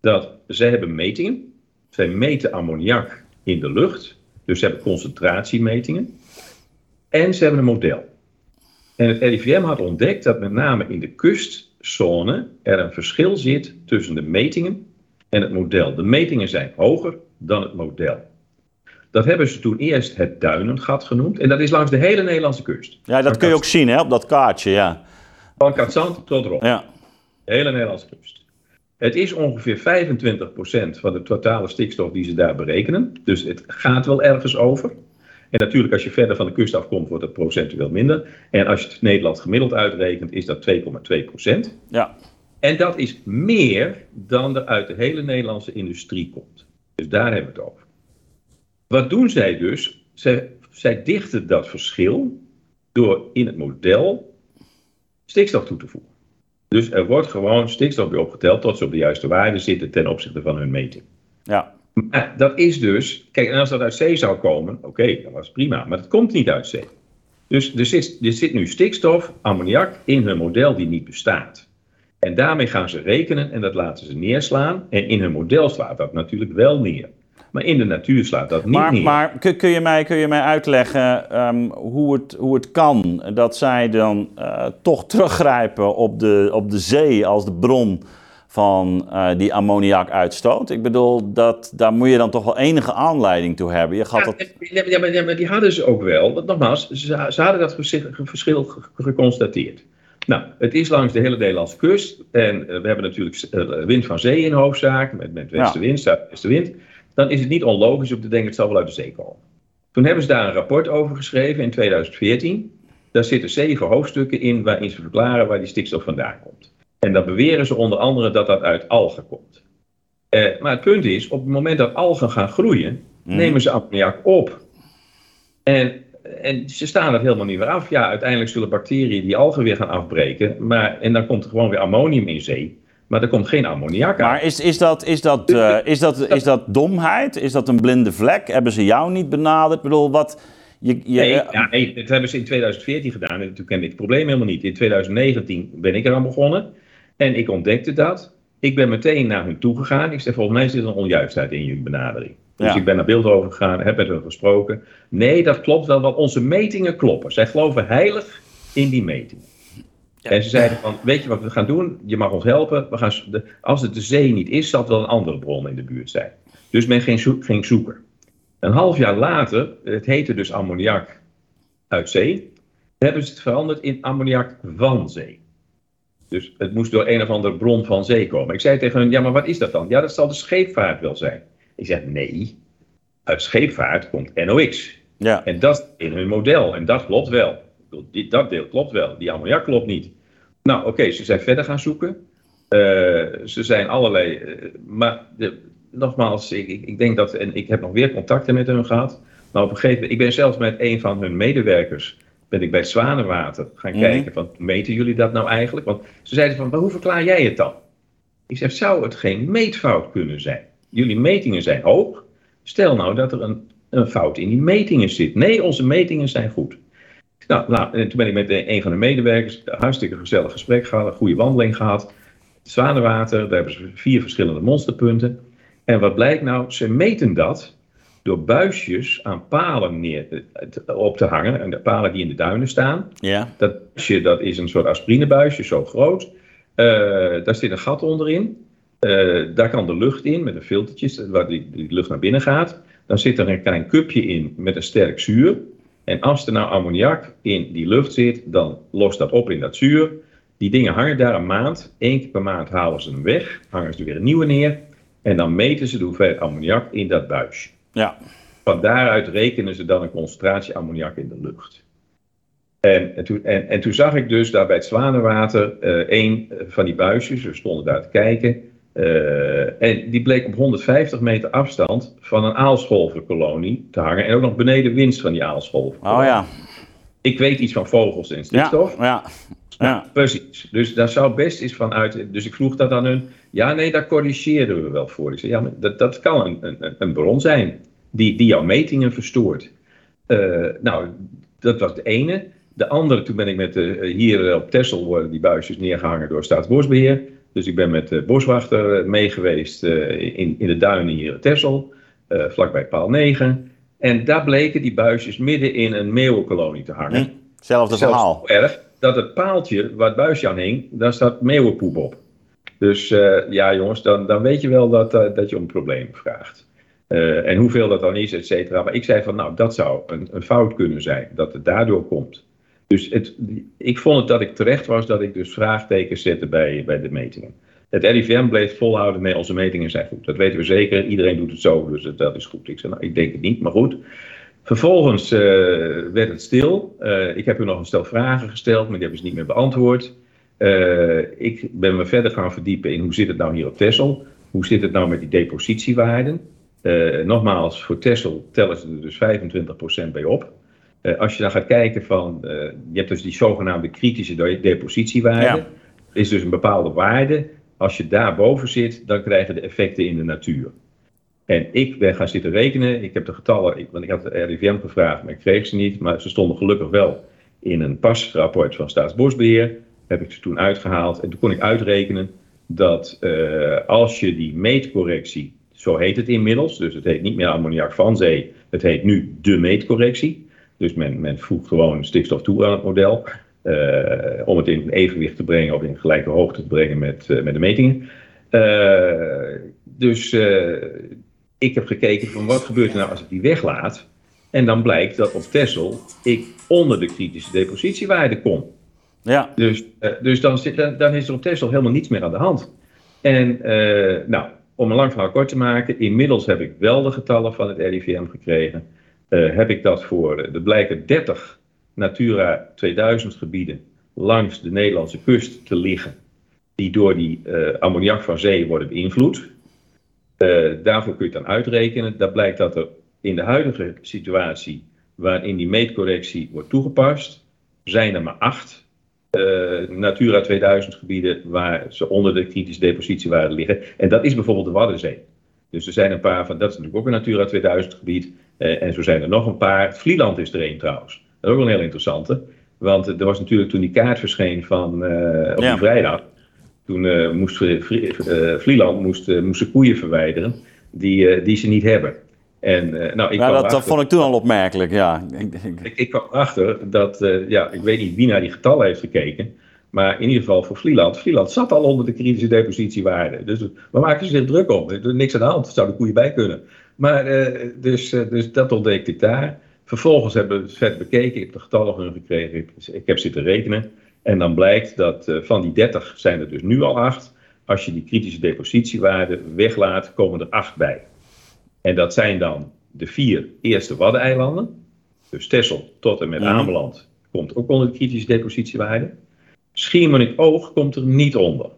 Speaker 2: dat ze hebben metingen. Zij meten ammoniak in de lucht, dus ze hebben concentratiemetingen. en ze hebben een model. En het RIVM had ontdekt dat met name in de kustzone er een verschil zit tussen de metingen en het model. De metingen zijn hoger dan het model. Dat hebben ze toen eerst het Duinengat genoemd. En dat is langs de hele Nederlandse kust.
Speaker 1: Ja, dat kun je ook zien hè, op dat kaartje, ja.
Speaker 2: Van Katzand tot Rob.
Speaker 1: Ja.
Speaker 2: De hele Nederlandse kust. Het is ongeveer 25% van de totale stikstof die ze daar berekenen. Dus het gaat wel ergens over. En natuurlijk, als je verder van de kust afkomt, wordt het procentueel minder. En als je het Nederland gemiddeld uitrekent, is dat 2,2%.
Speaker 1: Ja.
Speaker 2: En dat is meer dan er uit de hele Nederlandse industrie komt. Dus daar hebben we het over. Wat doen zij dus? Zij, zij dichten dat verschil door in het model stikstof toe te voegen. Dus er wordt gewoon stikstof weer opgeteld tot ze op de juiste waarde zitten ten opzichte van hun meting.
Speaker 1: Ja.
Speaker 2: Maar dat is dus, kijk, en als dat uit zee zou komen, oké, dat was prima, maar dat komt niet uit zee. Dus er zit, er zit nu stikstof, ammoniak in hun model die niet bestaat. En daarmee gaan ze rekenen en dat laten ze neerslaan. En in hun model slaat dat natuurlijk wel neer. Maar in de natuur slaat dat niet
Speaker 1: Maar,
Speaker 2: neer.
Speaker 1: maar kun, kun je mij, kun je mij uitleggen ehm, hoe, het, hoe het kan dat zij dan eh, toch teruggrijpen op de, op de zee als de bron van eh, die ammoniakuitstoot? Ik bedoel, dat, daar moet je dan toch wel enige aanleiding toe hebben. Je gaat
Speaker 2: Ja,
Speaker 1: dat...
Speaker 2: ja, maar- ja, die hadden ze ook wel. Want nogmaals, ze, ze hadden dat verschil, verschil ge- geconstateerd. Nou, het is langs de hele Nederlandse kust. En eh, we hebben natuurlijk wind van zee in hoofdzaak. Met, met westenwind, zuidwestenwind. Dan is het niet onlogisch om te denken, het zal wel uit de zee komen. Toen hebben ze daar een rapport over geschreven in 2014. Daar zitten zeven hoofdstukken in waarin ze verklaren waar die stikstof vandaan komt. En dan beweren ze onder andere dat dat uit algen komt. Eh, maar het punt is, op het moment dat algen gaan groeien,
Speaker 1: Mhm.
Speaker 2: nemen ze ammoniak op. En, en ze staan het helemaal niet meer af. Ja, uiteindelijk zullen bacteriën die algen weer gaan afbreken. Maar, en dan komt er gewoon weer ammonium in zee. Maar er komt geen ammoniak uit.
Speaker 1: Maar is, is, dat, is, dat, eh, is, dat, is dat domheid? Is dat een blinde vlek? Hebben ze jou niet benaderd? Ik bedoel, wat... Je, je,
Speaker 2: Nee, ja, nee, dat hebben ze in 2014 gedaan. En toen kende ik het probleem helemaal niet. In 2019 ben ik eraan begonnen. En ik ontdekte dat. Ik ben meteen naar hun toe gegaan. Ik zei, volgens mij zit er een onjuistheid in jullie benadering. Dus
Speaker 1: Ja.
Speaker 2: ik ben naar Beeldhoven gegaan, heb met hen gesproken. Nee, dat klopt wel, want onze metingen kloppen. Zij geloven heilig in die metingen. En ze zeiden van, weet je wat we gaan doen? Je mag ons helpen. We gaan, als het de zee niet is, zal het wel een andere bron in de buurt zijn. Dus men ging, ging zoeken. Een half jaar later, het heette dus ammoniak uit zee, hebben ze het veranderd in ammoniak van zee. Dus het moest door een of andere bron van zee komen. Ik zei tegen hen, ja, maar wat is dat dan? Ja, dat zal de scheepvaart wel zijn. Ik zeg, nee, uit scheepvaart komt NOx.
Speaker 1: ja.
Speaker 2: En dat in hun model. En dat klopt wel. Die- Dat deel klopt wel. Die ammoniak klopt niet. Nou, oké, ze zijn verder gaan zoeken. Eh, ze zijn allerlei. eh, maar de, nogmaals, ik, ik, ik denk dat. En ik heb nog weer contacten met hun gehad. Maar op een gegeven moment. Ik ben zelfs met een van hun medewerkers. Ben ik bij Zwanenwater gaan
Speaker 1: Mhm.
Speaker 2: kijken. Van, meten jullie dat nou eigenlijk? Want ze zeiden van. Maar hoe verklaar jij het dan? Ik zeg, zou het geen meetfout kunnen zijn? Jullie metingen zijn hoog. Stel nou dat er een, een fout in die metingen zit. Nee, onze metingen zijn goed. Nou, nou, en toen ben ik met een een van de medewerkers een hartstikke gezellig gesprek gehad, een goede wandeling gehad. Zwanenwater, daar hebben ze vier verschillende monsterpunten. En wat blijkt nou? Ze meten dat door buisjes aan palen neer, eh, op te hangen. En de palen die in de duinen staan.
Speaker 1: ja.
Speaker 2: Dat buisje dat is een soort aspirinebuisje, zo groot. Eh, daar zit een gat onderin. Eh, daar kan de lucht in met een filtertje, waar die, die lucht naar binnen gaat. Dan zit er een klein cupje in met een sterk zuur. En als er nou ammoniak in die lucht zit, dan lost dat op in dat zuur. Die dingen hangen daar een maand. Eén keer per maand halen ze hem weg, hangen ze er weer een nieuwe neer. En dan meten ze de hoeveelheid ammoniak in dat buisje.
Speaker 1: ja.
Speaker 2: Van daaruit rekenen ze dan een concentratie ammoniak in de lucht. En, en, toen, en, en toen zag ik dus daar bij het Zwanenwater eh één van die buisjes, we stonden daar te kijken. Eh, en die bleek op 150 meter afstand van een aalscholverkolonie te hangen. En ook nog beneden winst van die aalscholver.
Speaker 1: Oh ja.
Speaker 2: Ik weet iets van vogels en
Speaker 1: Ja.
Speaker 2: stikstof.
Speaker 1: Ja. Ja.
Speaker 2: Precies. Dus daar zou best eens van uit. Dus ik vroeg dat aan hun. Ja, nee, daar corrigeerden we wel voor. Ik zei, ja, maar dat, dat kan een, een, een bron zijn die, die jouw metingen verstoort. Eh, nou, dat was de ene. De andere, toen ben ik met de, hier op Texel worden die buisjes neergehangen door Staatsbosbeheer. Dus ik ben met de boswachter mee geweest eh, in, in de duinen hier op Texel, eh, vlakbij paal 9. En daar bleken die buisjes midden in een meeuwenkolonie te hangen. Hm,
Speaker 1: zelfde verhaal.
Speaker 2: Zo erg dat het paaltje waar het buisje aan hing, daar staat meeuwenpoep op. Dus uh, ja, jongens, dan, dan weet je wel dat, uh, dat je om een probleem vraagt. Uh, en hoeveel dat dan is, et cetera. Maar ik zei van, nou, dat zou een, een fout kunnen zijn, dat het daardoor komt. Dus het, ik vond het dat ik terecht was dat ik dus vraagtekens zette bij, bij de metingen. Het RIVM bleef volhouden met onze metingen zijn goed. Dat weten we zeker. Iedereen doet het zo, dus dat is goed. Ik zei, nou, ik denk het niet, maar goed. Vervolgens uh, werd het stil. Uh, ik heb u nog een stel vragen gesteld, maar die hebben ze niet meer beantwoord. Uh, ik ben me verder gaan verdiepen in hoe zit het nou hier op Texel? Hoe zit het nou met die depositiewaarden? nogmaals, voor Texel tellen ze er dus 25% bij op. als je dan gaat kijken van, je hebt dus die zogenaamde kritische depositiewaarden. Ja. is dus een bepaalde waarde. Als je daarboven zit, dan krijgen de effecten in de natuur. En ik ben gaan zitten rekenen. Ik heb de getallen, ik, want ik had de RIVM gevraagd, maar ik kreeg ze niet. Maar ze stonden gelukkig wel in een pasrapport van Staatsbosbeheer. Heb ik ze toen uitgehaald. En toen kon ik uitrekenen dat uh, als je die meetcorrectie, zo heet het inmiddels, dus het heet niet meer ammoniak van zee, het heet nu de meetcorrectie. Dus men, men voegt gewoon stikstof toe aan het model. Uh, om het in evenwicht te brengen of in gelijke hoogte te brengen met, uh, met de metingen. dus ik heb gekeken van wat gebeurt er nou als ik die weglaat. En dan blijkt dat op Texel ik onder de kritische depositiewaarde kom.
Speaker 1: Ja.
Speaker 2: Dus, dus dan, zit, dan, dan, is er op Texel helemaal niets meer aan de hand. En uh, nou, om een lang verhaal kort te maken, inmiddels heb ik wel de getallen van het RIVM gekregen. Uh, heb ik dat voor, er blijken 30 Natura 2000 gebieden langs de Nederlandse kust te liggen. Die door die ammoniak van zee worden beïnvloed. Daarvoor kun je dan uitrekenen. Dat blijkt dat er in de huidige situatie, waarin die meetcorrectie wordt toegepast, zijn er maar acht Natura 2000 gebieden waar ze onder de kritische depositiewaarde liggen. En dat is bijvoorbeeld de Waddenzee. Dus er zijn een paar van, dat is natuurlijk ook een Natura 2000 gebied. Uh, en zo zijn er nog een paar. Vlieland is er één trouwens. Dat is ook wel een heel interessante. Want er was natuurlijk toen die kaart verscheen van op ja. die vrijdag toen uh, moest Vlieland moest, koeien verwijderen die, die ze niet hebben. En, nou, ik
Speaker 1: ja, dat, vond ik toen al opmerkelijk, ja.
Speaker 2: Ik, ik kwam achter dat, ja, ik weet niet wie naar die getallen heeft gekeken, maar in ieder geval voor Vlieland. Vlieland zat al onder de kritische depositiewaarde. Dus we maken ze zich druk om. Er is niks aan de hand, er zouden koeien bij kunnen. Maar dus, dus dat ontdekte ik daar. Vervolgens hebben we het vet bekeken, ik heb de getallen van gekregen, ik, heb zitten rekenen. En dan blijkt dat uh, van die 30 zijn er dus nu al 8. Als je die kritische depositiewaarde weglaat, komen er 8 bij. En dat zijn dan de vier eerste Waddeneilanden. Dus Texel tot en met
Speaker 1: Mhm.
Speaker 2: Ameland komt ook onder de kritische depositiewaarde. Schiermonnikoog komt er niet onder.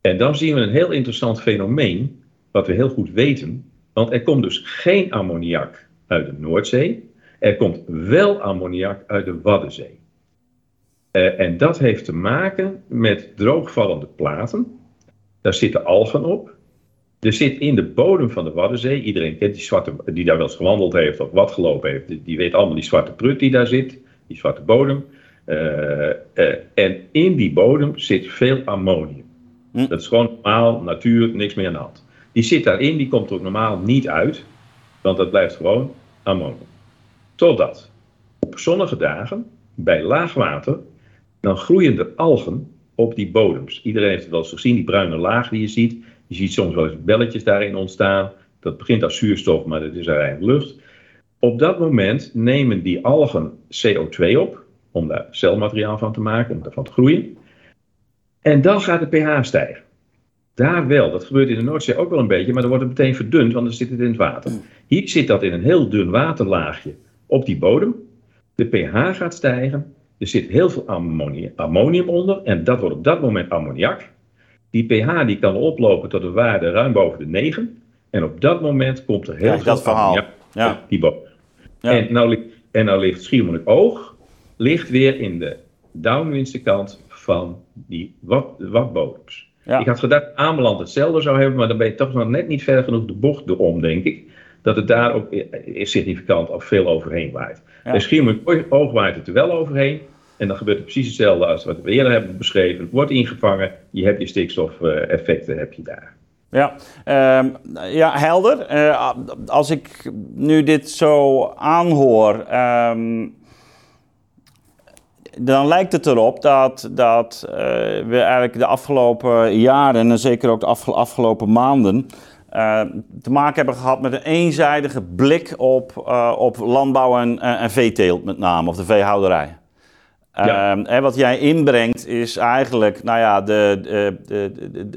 Speaker 2: En dan zien we een heel interessant fenomeen, wat we heel goed weten. Want er komt dus geen ammoniak uit de Noordzee. Er komt wel ammoniak uit de Waddenzee. Uh, en dat heeft te maken met droogvallende platen. Daar zitten algen op. Er zit in de bodem van de Waddenzee, iedereen kent die zwarte, die daar wel eens gewandeld heeft of wat gelopen heeft, die, die weet allemaal die zwarte prut die daar zit, die zwarte bodem. Uh, uh, en in die bodem zit veel ammonium.
Speaker 1: Hm.
Speaker 2: Dat is gewoon normaal, natuur, niks meer aan de hand. Die zit daarin, die komt ook normaal niet uit, want dat blijft gewoon ammonium. Totdat op zonnige dagen, bij laag water, dan groeien er algen op die bodems. Iedereen heeft het wel eens gezien, die bruine laag die je ziet. Je ziet soms wel eens belletjes daarin ontstaan. Dat begint als zuurstof, maar dat is uiteindelijk lucht. Op dat moment nemen die algen CO2 op, om daar celmateriaal van te maken, om daarvan te groeien. En dan gaat de pH stijgen. Daar wel, dat gebeurt in de Noordzee ook wel een beetje, maar dan wordt het meteen verdund, want dan zit het in het water. Hier zit dat in een heel dun waterlaagje op die bodem. De pH gaat stijgen, er zit heel veel ammonium, ammonium onder en dat wordt op dat moment ammoniak. Die pH die kan oplopen tot een waarde ruim boven de 9. En op dat moment komt er heel
Speaker 1: Kijk,
Speaker 2: veel
Speaker 1: dat verhaal. Ja.
Speaker 2: die bodem.
Speaker 1: Ja.
Speaker 2: En, nou, li- en nou ligt Schiermonnikoog ligt weer in de downwindse kant van die wat, watbodems.
Speaker 1: Ja.
Speaker 2: Ik had gedacht dat Ameland hetzelfde zou hebben, maar dan ben je toch nog net niet ver genoeg de bocht erom, denk ik. Dat het daar ook eh, significant of veel overheen waait.
Speaker 1: Ja.
Speaker 2: Bij Schiermonnikoog waait het er wel overheen. En dan gebeurt het precies hetzelfde als wat we eerder hebben beschreven. Het wordt ingevangen, je hebt je stikstofeffecten heb je daar.
Speaker 1: Ja, ehm, ja helder. Eh, als ik nu dit zo aanhoor, ehm, dan lijkt het erop dat, dat uh, we eigenlijk de afgelopen jaren en zeker ook de afgelopen maanden uh, te maken hebben gehad met een eenzijdige blik op, op landbouw en, en veeteelt met name, of de veehouderij. Ja. En wat jij inbrengt is eigenlijk, nou ja, de, de, de,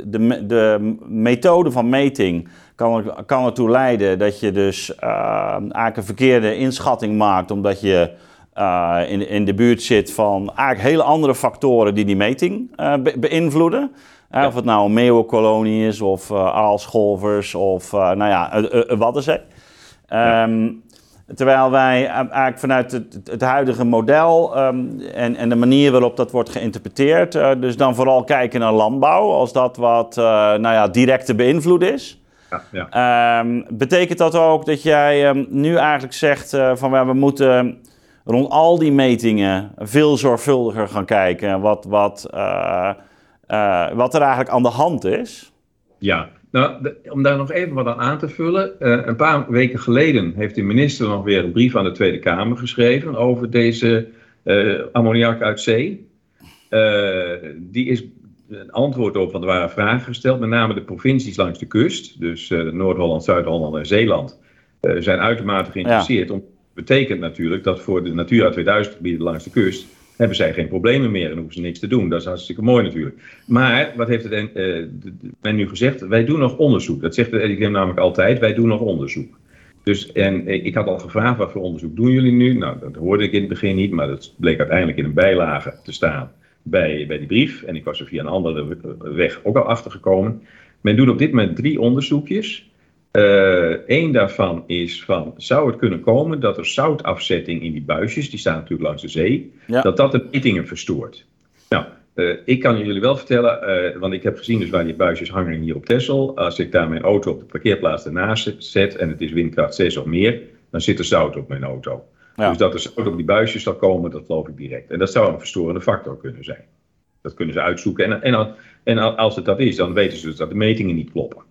Speaker 1: de, de methode van meting kan, kan ertoe leiden dat je dus uh, eigenlijk een verkeerde inschatting maakt, omdat je uh, in, in de buurt zit van eigenlijk hele andere factoren die die meting uh, be beïnvloeden. Ja. Of het nou een meeuwenkolonie is, of aalscholvers, of nou ja, een waddenzee. Um, Terwijl wij eigenlijk vanuit het, het huidige model um, en, en, de manier waarop dat wordt geïnterpreteerd, uh, dus dan vooral kijken naar landbouw als dat wat uh, nou ja, direct te beïnvloeden is. Ja, ja. Um, betekent dat ook dat jij um, nu eigenlijk zegt uh, van we moeten rond al die metingen veel zorgvuldiger gaan kijken wat, wat, wat er eigenlijk aan de hand is?
Speaker 2: Ja, nou, om daar nog even wat aan aan te vullen. Uh, een paar weken geleden heeft de minister nog weer een brief aan de Tweede Kamer geschreven over deze ammoniak uit zee. Die is een antwoord op, want er waren vragen gesteld, met name de provincies langs de kust, dus Noord-Holland, Zuid-Holland en Zeeland, zijn uitermate geïnteresseerd. Ja. Om, betekent natuurlijk dat voor de Natura 2000 gebieden langs de kust hebben zij geen problemen meer en hoeven ze niks te doen. Dat is hartstikke mooi natuurlijk. Maar wat heeft het uh, men nu gezegd? Wij doen nog onderzoek. Dat zegt de namelijk altijd, wij doen nog onderzoek. Dus, en ik had al gevraagd, wat voor onderzoek doen jullie nu? Nou, dat hoorde ik in het begin niet, maar dat bleek uiteindelijk in een bijlage te staan bij, bij die brief. En ik was er via een andere weg ook al achtergekomen. Men doet op dit moment drie onderzoekjes. Eén uh, daarvan is van, zou het kunnen komen dat er zoutafzetting in die buisjes, die staan natuurlijk langs de zee, dat dat de metingen verstoort. Nou, uh, ik kan jullie wel vertellen, uh, want ik heb gezien dus waar die buisjes hangen hier op Texel. Als ik daar mijn auto op de parkeerplaats ernaast zet en het is windkracht 6 of meer, dan zit er zout op mijn auto. Ja. Dus dat er zout op die buisjes zal komen, dat geloof ik direct. En dat zou een verstorende factor kunnen zijn. Dat kunnen ze uitzoeken. En, en, en als het dat is, dan weten ze dus dat de metingen niet kloppen.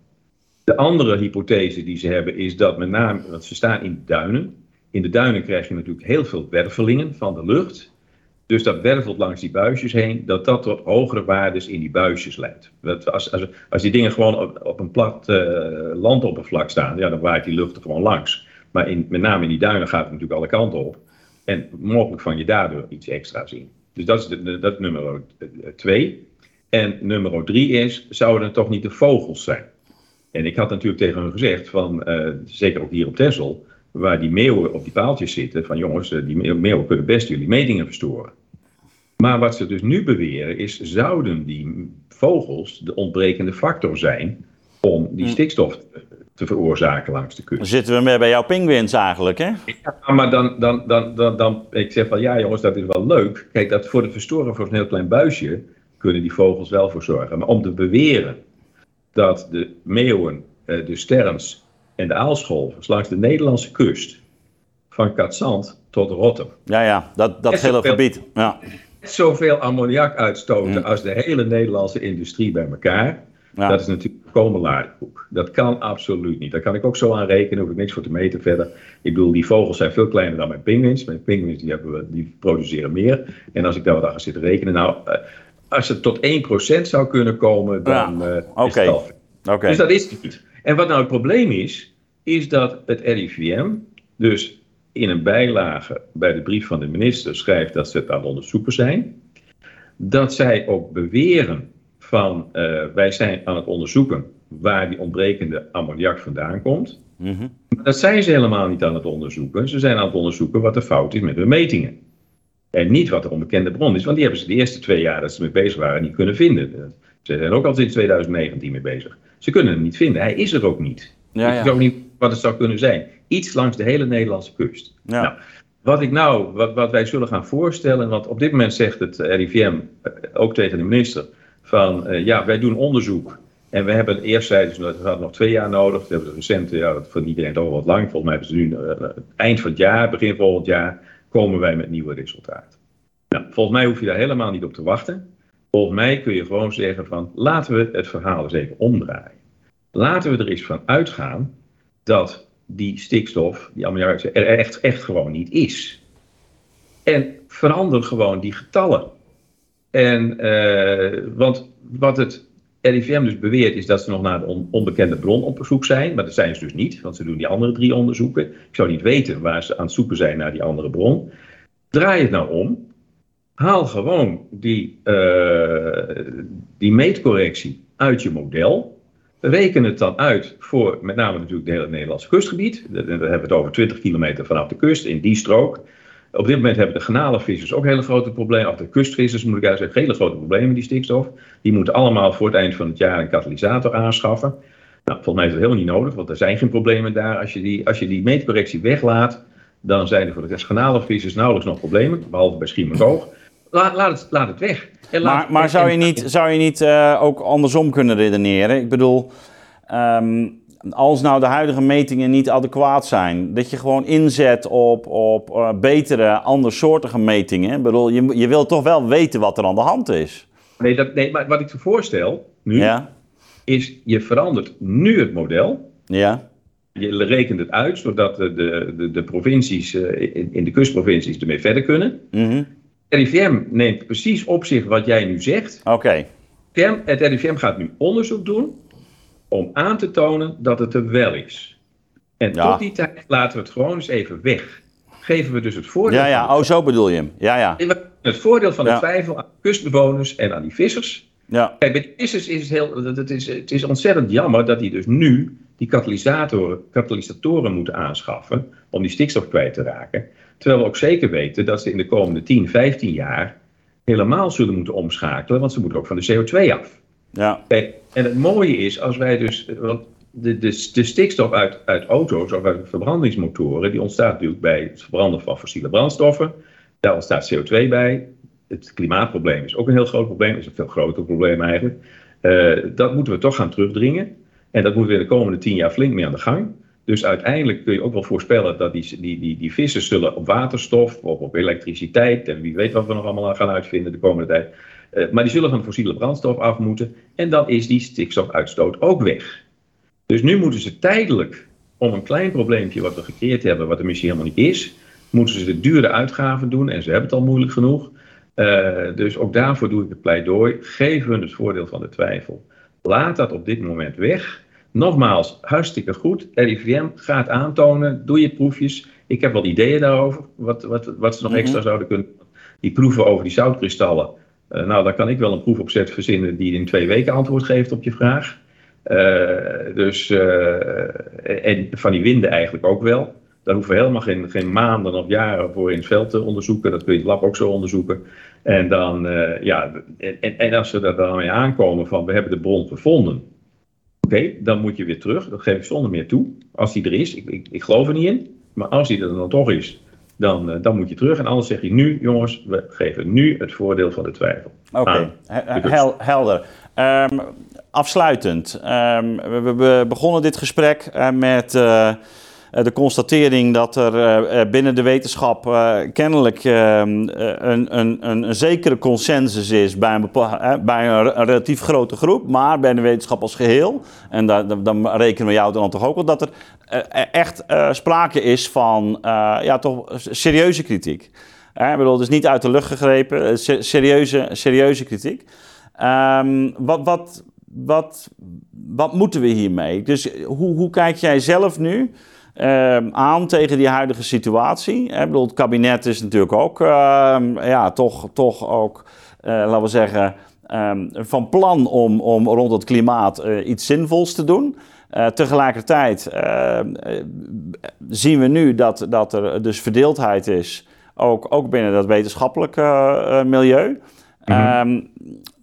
Speaker 2: De andere hypothese die ze hebben is dat met name, want ze staan in duinen. In de duinen krijg je natuurlijk heel veel wervelingen van de lucht. Dus dat wervelt langs die buisjes heen, dat dat tot hogere waardes in die buisjes leidt. Als, als, als die dingen gewoon op, op een plat uh, landoppervlak staan, ja, dan waait die lucht er gewoon langs. Maar in, met name in die duinen gaat het natuurlijk alle kanten op. En mogelijk van je daardoor iets extra zien. Dus dat is dat nummer twee. En nummer drie is, zouden het toch niet de vogels zijn? En ik had natuurlijk tegen hun gezegd, van, uh, zeker ook hier op Texel, waar die meeuwen op die paaltjes zitten, van jongens, eh, die meeuwen kunnen best jullie metingen verstoren. Maar wat ze dus nu beweren is, zouden die vogels de ontbrekende factor zijn om die hm. stikstof te veroorzaken langs de kust.
Speaker 1: Dan zitten we meer bij jouw pinguïns eigenlijk, hè?
Speaker 2: Ja, maar dan, dan, dan, dan, dan, ik zeg van ja jongens, dat is wel leuk. Kijk, dat voor het verstoren van een heel klein buisje kunnen die vogels wel voor zorgen. Maar om te beweren dat de meeuwen, eh, de sterns en de aalscholvers langs de Nederlandse kust, van Katzand tot Rotterdam.
Speaker 1: Ja, ja, dat, dat hele gebied. Ja.
Speaker 2: Zoveel ammoniak uitstoten mm. als de hele Nederlandse industrie bij elkaar. Dat is natuurlijk komen laadkoek. Dat kan absoluut niet. Daar kan ik ook zo aan rekenen, hoef ik niks voor te meten verder. Ik bedoel, die vogels zijn veel kleiner dan mijn pinguïns. Mijn pinguïns die, hebben we, die produceren meer. En als ik daar wat aan ga zitten rekenen, nou, uh, als het tot 1% zou kunnen komen, dan ja. uh, is het. Okay. Dus dat is het niet. En wat nou het probleem is, is dat het RIVM dus in een bijlage bij de brief van de minister schrijft dat ze het aan het onderzoeken zijn. Dat zij ook beweren van uh, wij zijn aan het onderzoeken waar die ontbrekende ammoniak vandaan komt. Mm -hmm. Dat zijn ze helemaal niet aan het onderzoeken. Ze zijn aan het onderzoeken wat de fout is met de metingen. En niet wat de onbekende bron is, want die hebben ze de eerste twee jaar dat ze mee bezig waren niet kunnen vinden. Ze zijn ook al sinds 2019 mee bezig. Ze kunnen hem niet vinden. Hij is er ook niet. Ja, ja. Ik weet ook niet wat het zou kunnen zijn. Iets langs de hele Nederlandse kust. Ja. Nou, wat, ik nou, wat, wat wij zullen gaan voorstellen, want op dit moment zegt het RIVM eh, ook tegen de minister van uh, ja, wij doen onderzoek. En we hebben eerst zeiden ze, dat hadden nog twee jaar nodig. Dat hebben ze recent, ja, dat vond iedereen toch wel wat lang. Volgens mij hebben ze nu uh, eind van het jaar, begin volgend jaar, komen wij met nieuwe resultaten. Nou, volgens mij hoef je daar helemaal niet op te wachten. Volgens mij kun je gewoon zeggen van laten we het verhaal eens even omdraaien. Laten we er eens van uitgaan dat die stikstof, die ammoniak, er echt, echt gewoon niet is. En verander gewoon die getallen. En, uh, want wat het RIVM dus beweert is dat ze nog naar de onbekende bron op zoek zijn. Maar dat zijn ze dus niet, want ze doen die andere drie onderzoeken. Ik zou niet weten waar ze aan het zoeken zijn naar die andere bron. Draai het nou om. Haal gewoon die, uh, die meetcorrectie uit je model. Reken het dan uit voor met name natuurlijk het hele Nederlandse kustgebied. Dan hebben we het over 20 kilometer vanaf de kust in die strook. Op dit moment hebben de genalenvissers ook hele grote problemen. Of de kustvissers moet ik eigenlijk zeggen, hele grote problemen met die stikstof. Die moeten allemaal voor het eind van het jaar een katalysator aanschaffen. Nou, volgens mij is dat helemaal niet nodig, want er zijn geen problemen daar. Als je die, als je die meetcorrectie weglaat, dan zijn er voor de genalenvissers nauwelijks nog problemen. Behalve bij Schiemenkoog. Laat, laat, het, laat het weg.
Speaker 1: Laat, maar, maar zou je niet, zou je niet uh, ook andersom kunnen redeneren? Ik bedoel, um, als nou de huidige metingen niet adequaat zijn, dat je gewoon inzet op, op uh, betere, andersoortige metingen. Ik bedoel, je, je wil toch wel weten wat er aan de hand is.
Speaker 2: Nee, dat, nee maar wat ik je voorstel nu, ja. is je verandert nu het model.
Speaker 1: Ja.
Speaker 2: Je rekent het uit, zodat de, de, de provincies, uh, in, in, de kustprovincies ermee verder kunnen.
Speaker 1: Mm -hmm.
Speaker 2: RIVM neemt precies op zich wat jij nu zegt.
Speaker 1: Oké.
Speaker 2: Okay. Het RIVM gaat nu onderzoek doen om aan te tonen dat het er wel is. En ja. tot die tijd laten we het gewoon eens even weg. Geven we dus het voordeel.
Speaker 1: Ja, ja, oh, zo bedoel je hem. Ja, ja.
Speaker 2: Het voordeel van de twijfel aan kustbewoners en aan die vissers.
Speaker 1: Ja.
Speaker 2: Kijk, bij de vissers is het, heel, het, is, het is ontzettend jammer dat die dus nu die katalysatoren, katalysatoren moeten aanschaffen om die stikstof kwijt te raken. Terwijl we ook zeker weten dat ze in de komende 10, 15 jaar helemaal zullen moeten omschakelen, want ze moeten ook van de CO2 af.
Speaker 1: Ja.
Speaker 2: En het mooie is, als wij dus. Want de, de, de stikstof uit, uit auto's of uit verbrandingsmotoren, die ontstaat natuurlijk bij het verbranden van fossiele brandstoffen. Daar ontstaat CO2 bij. Het klimaatprobleem is ook een heel groot probleem, is een veel groter probleem eigenlijk. Uh, dat moeten we toch gaan terugdringen. En dat moeten we de komende tien jaar flink mee aan de gang. Dus uiteindelijk kun je ook wel voorspellen dat die, die, die, die vissen zullen op waterstof of op elektriciteit en wie weet wat we nog allemaal gaan uitvinden de komende tijd. Uh, maar die zullen van fossiele brandstof af moeten en dan is die stikstofuitstoot ook weg. Dus nu moeten ze tijdelijk, om een klein probleempje wat we gecreëerd hebben, wat er misschien helemaal niet is, moeten ze de dure uitgaven doen en ze hebben het al moeilijk genoeg. Uh, dus ook daarvoor doe ik het pleidooi. Geef hun het voordeel van de twijfel. Laat dat op dit moment weg. Nogmaals, hartstikke goed. RIVM gaat aantonen. Doe je proefjes. Ik heb wel ideeën daarover. Wat, wat, wat ze nog extra mm -hmm. zouden kunnen. Die proeven over die zoutkristallen. Uh, nou, daar kan ik wel een proefopzet verzinnen die in twee weken antwoord geeft op je vraag. Uh, dus, uh, en van die winden eigenlijk ook wel. Daar hoeven we helemaal geen, geen maanden of jaren voor in het veld te onderzoeken. Dat kun je het lab ook zo onderzoeken. En, dan, ja, en, en als ze er dan mee aankomen van we hebben de bron gevonden. Oké, dan moet je weer terug. Dat geef ik zonder meer toe. Als die er is, ik, ik, ik geloof er niet in. Maar als die er dan toch is, dan, uh, dan moet je terug. En anders zeg je nu, jongens, we geven nu het voordeel van de twijfel.
Speaker 1: Oké, okay. Hel helder. Um, afsluitend, um, we, we, begonnen dit gesprek uh, met uh, de constatering dat er binnen de wetenschap kennelijk een, een, een, zekere consensus is bij een, bij een relatief grote groep, maar bij de wetenschap als geheel, en dan rekenen we jou dan toch ook wel, dat er echt sprake is van ja, toch serieuze kritiek. Ik bedoel, dus niet uit de lucht gegrepen, serieuze, serieuze kritiek. Um, wat, wat, wat, wat moeten we hiermee? Dus hoe, hoe kijk jij zelf nu uh, aan tegen die huidige situatie? Ik bedoel, het kabinet is natuurlijk ook, uh, ja, toch, toch ook, uh, laten we zeggen, um, van plan om, om rond het klimaat uh, iets zinvols te doen. Uh, tegelijkertijd zien we nu dat, dat er dus verdeeldheid is, ook, ook binnen dat wetenschappelijke milieu. Um,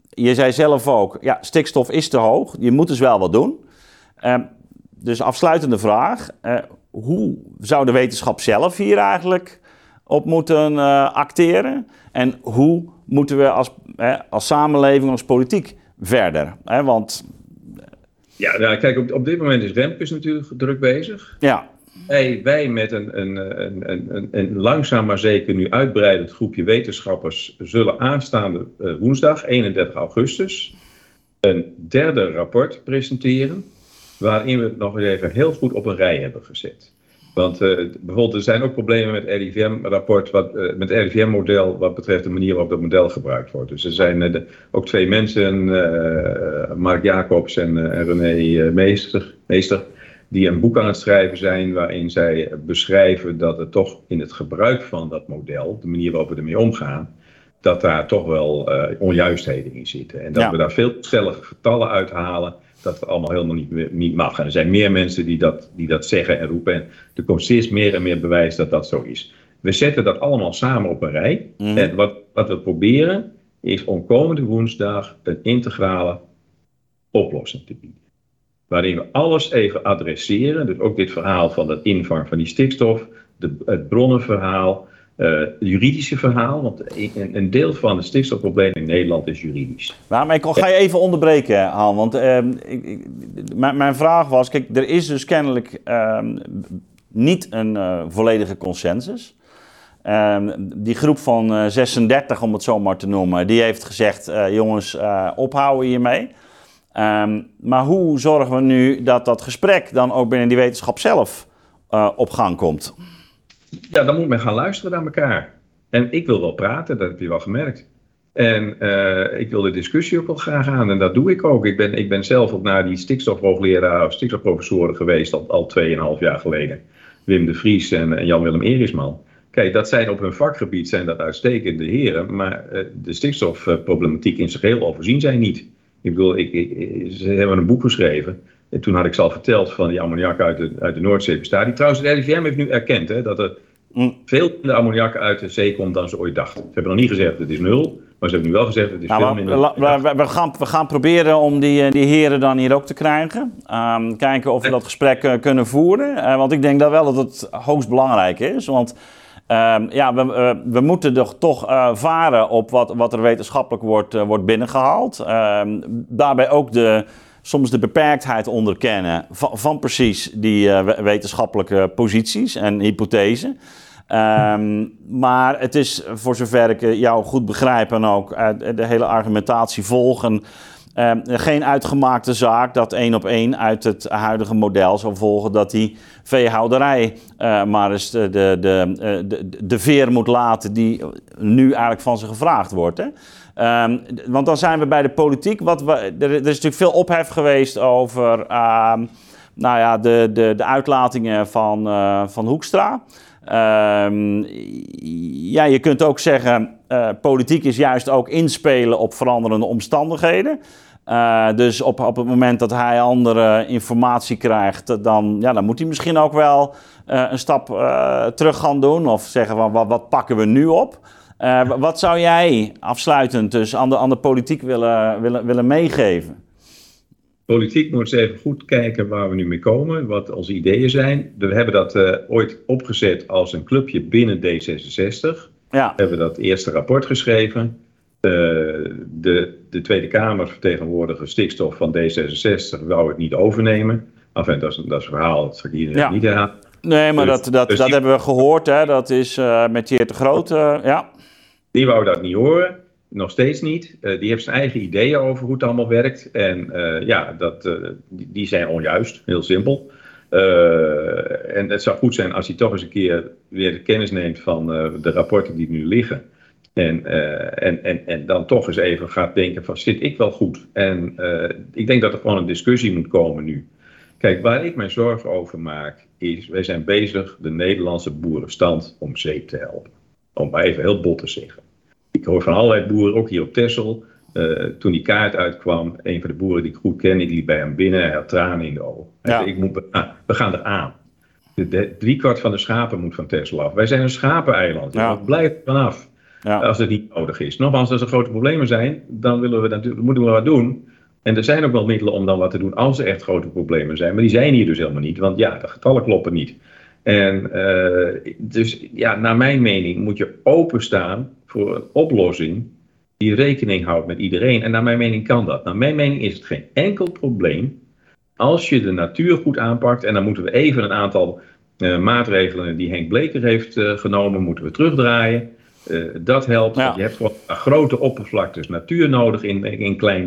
Speaker 1: je zei zelf ook, ja, stikstof is te hoog, je moet dus wel wat doen. Dus afsluitende vraag, hoe zou de wetenschap zelf hier eigenlijk op moeten uh, acteren? En hoe moeten we als, als samenleving, als politiek verder? want...
Speaker 2: Ja, nou, kijk, op, op dit moment is Rempus natuurlijk druk bezig.
Speaker 1: Ja.
Speaker 2: Wij, wij met een, een, een, een, een langzaam maar zeker nu uitbreidend groepje wetenschappers zullen aanstaande uh, woensdag, 31 augustus, een derde rapport presenteren. Waarin we het nog even heel goed op een rij hebben gezet. Want uh, bijvoorbeeld, er zijn ook problemen met het RIVM-rapport, uh, met het RIVM-model, wat betreft de manier waarop dat model gebruikt wordt. Dus er zijn de, ook twee mensen, Mark Jacobs en, en René Meester, Meester, die een boek aan het schrijven zijn waarin zij beschrijven dat er toch in het gebruik van dat model, de manier waarop we ermee omgaan, dat daar toch wel onjuistheden in zitten. En dat ja. we daar veel stellige getallen uithalen dat het allemaal helemaal niet, niet mag. En er zijn meer mensen die dat, die dat zeggen en roepen. En er komt steeds meer en meer bewijs dat dat zo is. We zetten dat allemaal samen op een rij. Mhm. En wat, wat we proberen is om komende woensdag een integrale oplossing te bieden. Waarin we alles even adresseren. Dus ook dit verhaal van het invang van die stikstof, de, het bronnenverhaal, uh, juridische verhaal, want een, deel van het stikstofprobleem in Nederland is juridisch.
Speaker 1: Maar, ik ga je even onderbreken, Han, want uh, ik, mijn, vraag was, kijk, er is dus kennelijk uh, niet een uh, volledige consensus. Ehm, die groep van 36, om het zo maar te noemen, die heeft gezegd, jongens, ophouden hiermee. Ehm, maar hoe zorgen we nu dat dat gesprek dan ook binnen die wetenschap zelf op gang komt?
Speaker 2: Ja, dan moet men gaan luisteren naar elkaar. En ik wil wel praten, dat heb je wel gemerkt. En uh, ik wil de discussie ook wel graag aan en dat doe ik ook. Ik ben, ik ben zelf ook naar die stikstofhoogleraar of stikstofprofessoren geweest al, al 2,5 jaar geleden. Wim de Vries en, Jan-Willem Erisman. Kijk, dat zijn op hun vakgebied zijn dat uitstekende heren, maar uh, de stikstofproblematiek in zijn geheel overzien zij niet. Ik bedoel, ik, ik, ze hebben een boek geschreven. En toen had ik ze al verteld van die ammoniak uit de, uit de Noordzee bestaat. Die trouwens, de RIVM heeft nu erkend hè, dat er Mm. veel minder ammoniak uit de zee komt dan ze ooit dachten. Ze hebben nog niet gezegd het is nul, maar ze hebben nu wel gezegd het is nou, veel minder.
Speaker 1: We, we, gaan, we gaan proberen om die, eh, die heren dan hier ook te krijgen. Um, kijken of we dat gesprek uh, kunnen voeren. Uh, want ik denk dat wel dat het hoogst belangrijk is. Want um, ja, we, uh, we moeten er toch varen op wat, wat er wetenschappelijk wordt, wordt binnengehaald. Um, daarbij ook de soms de beperktheid onderkennen van, precies die uh, wetenschappelijke posities en hypothesen. Um, maar het is, voor zover ik jou goed begrijp en ook uh, de hele argumentatie volgen, uh, geen uitgemaakte zaak dat één op één uit het huidige model zou volgen dat die veehouderij maar eens de, de, de, de, de veer moet laten die nu eigenlijk van ze gevraagd wordt. Hè? Um, want dan zijn we bij de politiek. Wat er, er is natuurlijk veel ophef geweest over um, nou ja, de, de, de uitlatingen van, uh, van Hoekstra. Um, ja, je kunt ook zeggen, uh, politiek is juist ook inspelen op veranderende omstandigheden. Uh, dus op, op het moment dat hij andere informatie krijgt, dan, ja, dan moet hij misschien ook wel een stap terug gaan doen. Of zeggen van wat, wat pakken we nu op? Uh, wat zou jij afsluitend dus aan de, aan de politiek willen, willen, willen meegeven?
Speaker 2: Politiek moet eens even goed kijken waar we nu mee komen, wat onze ideeën zijn. We hebben dat uh, ooit opgezet als een clubje binnen D66. Ja. We hebben dat eerste rapport geschreven. Uh, de, de Tweede Kamer vertegenwoordiger stikstof van D66 wou het niet overnemen. Enfin, dat is, dat is een verhaal, dat ik hier ja. niet herhalen.
Speaker 1: Nee, maar dus, dat, dat, dus dat hebben we gehoord. Hè? Dat is uh, met Jeer te Groot. ja.
Speaker 2: Die wou dat niet horen. Nog steeds niet. Uh, die heeft zijn eigen ideeën over hoe het allemaal werkt. En uh, ja, dat, uh, die, zijn onjuist, heel simpel. en het zou goed zijn als hij toch eens een keer weer kennis neemt van de rapporten die nu liggen. En, en, en, en dan toch eens even gaat denken van zit ik wel goed? En ik denk dat er gewoon een discussie moet komen nu. Kijk, waar ik mij zorgen over maak is, wij zijn bezig de Nederlandse boerenstand om zeep te helpen. Om maar even heel bot te zeggen. Ik hoor van allerlei boeren, ook hier op Texel. Uh, toen die kaart uitkwam, een van de boeren die ik goed ken, die liep bij hem binnen, hij had tranen in de ogen. Ja. ik moet, ah, we gaan er aan. De, de, driekwart van de schapen moet van Texel af. Wij zijn een schapeneiland. Ja. Dat blijft vanaf. Ja. Als het niet nodig is. Nogmaals, als er grote problemen zijn, dan willen we natuurlijk, moeten we wat doen. En er zijn ook wel middelen om dan wat te doen als er echt grote problemen zijn. Maar die zijn hier dus helemaal niet. Want ja, de getallen kloppen niet. En uh, dus ja, naar mijn mening moet je openstaan voor een oplossing die rekening houdt met iedereen. En naar mijn mening kan dat. Naar mijn mening is het geen enkel probleem als je de natuur goed aanpakt. En dan moeten we even een aantal uh, maatregelen die Henk Bleker heeft uh, genomen, moeten we terugdraaien. dat helpt. Ja. Je hebt gewoon grote oppervlaktes natuur nodig in, in klein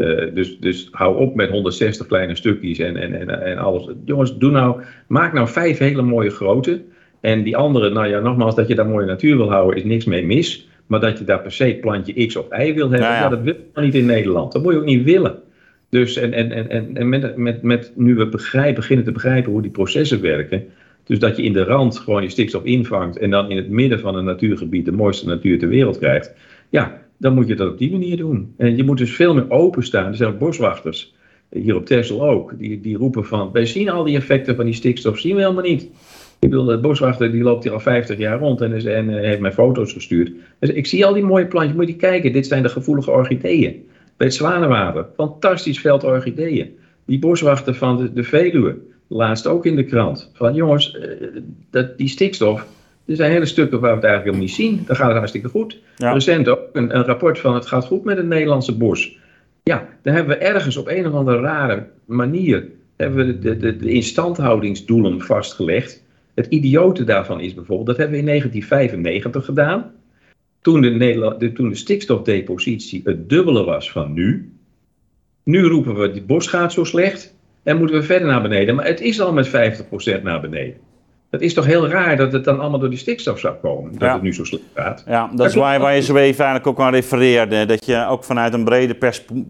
Speaker 2: Nederland. dus, dus hou op met 160 kleine stukjes en, en, en, en alles. Jongens, doe nou, maak nou vijf hele mooie grote. En die andere, nou ja, nogmaals, dat je daar mooie natuur wil houden, is niks mee mis. Maar dat je daar per se plantje X of Y wil hebben, ja, dat wil je niet in Nederland. Dat moet je ook niet willen. Dus en, en, en, en met, met, met, nu we begrijpen, beginnen te begrijpen hoe die processen werken. Dus dat je in de rand gewoon je stikstof invangt en dan in het midden van een natuurgebied de mooiste natuur ter wereld krijgt. Ja, dan moet je dat op die manier doen. En je moet dus veel meer openstaan. Er zijn ook boswachters, hier op Texel ook, die, die roepen van, wij zien al die effecten van die stikstof, zien we helemaal niet. Ik bedoel, de boswachter die loopt hier al 50 jaar rond en, en uh, heeft mij foto's gestuurd. Dus ik zie al die mooie plantjes, moet je kijken, dit zijn de gevoelige orchideeën. Bij het Zwanenwater, fantastisch veld orchideeën. Die boswachter van de, de Veluwe, laatst ook in de krant. Van jongens, uh, dat, die stikstof, er zijn hele stukken waar we het eigenlijk helemaal niet zien. Dan gaat het hartstikke goed. Ja. Recent ook een, een, rapport van het gaat goed met het Nederlandse bos. Ja, dan hebben we ergens op een of andere rare manier hebben we de, de, de instandhoudingsdoelen vastgelegd. Het idiote daarvan is bijvoorbeeld, dat hebben we in 1995 gedaan. Toen de, de, toen de stikstofdepositie het dubbele was van nu. Nu roepen we, die bos gaat zo slecht. En moeten we verder naar beneden. Maar het is al met 50% naar beneden. Dat is toch heel raar dat het dan allemaal door die stikstof zou komen. Dat het nu zo slecht gaat.
Speaker 1: Ja, dat is waar, waar je zo even eigenlijk ook aan refereerde. Dat je ook vanuit een breder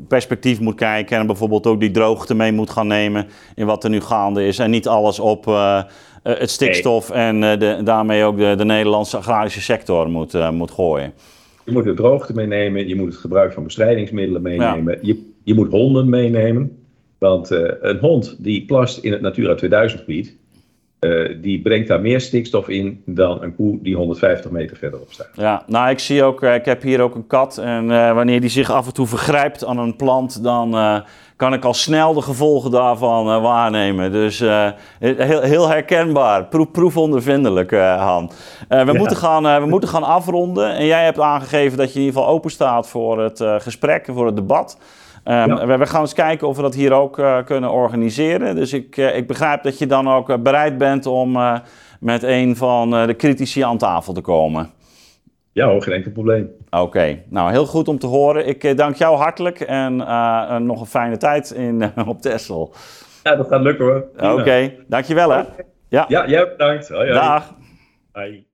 Speaker 1: perspectief moet kijken. En bijvoorbeeld ook die droogte mee moet gaan nemen in wat er nu gaande is. En niet alles op uh, het stikstof en uh, de, daarmee ook de, de, Nederlandse agrarische sector moet, uh, moet gooien.
Speaker 2: Je moet de droogte meenemen. Je moet het gebruik van bestrijdingsmiddelen meenemen. Ja. Je, je moet honden meenemen. Want een hond die plast in het Natura 2000 gebied uh, die brengt daar meer stikstof in dan een koe die 150 meter verderop staat.
Speaker 1: Ja, nou ik zie ook, uh, ik heb hier ook een kat en uh, wanneer die zich af en toe vergrijpt aan een plant, dan kan ik al snel de gevolgen daarvan waarnemen. Dus heel, heel herkenbaar, proef, proefondervindelijk, Han. we, ja. moeten gaan, we moeten gaan afronden en jij hebt aangegeven dat je in ieder geval open staat voor het gesprek, voor het debat. Um, ja. we, gaan eens kijken of we dat hier ook uh, kunnen organiseren. Dus ik, uh, ik begrijp dat je dan ook uh, bereid bent om met een van de critici aan tafel te komen.
Speaker 2: Ja, hoor, geen enkel probleem.
Speaker 1: Oké, okay. nou heel goed om te horen. Ik dank jou hartelijk en nog een fijne tijd in, op Texel.
Speaker 2: Ja, dat gaat lukken hoor.
Speaker 1: Oké, okay. dankjewel hè.
Speaker 2: Ja, ja jij bedankt. Hoi, hoi.
Speaker 1: Dag.
Speaker 2: Hoi.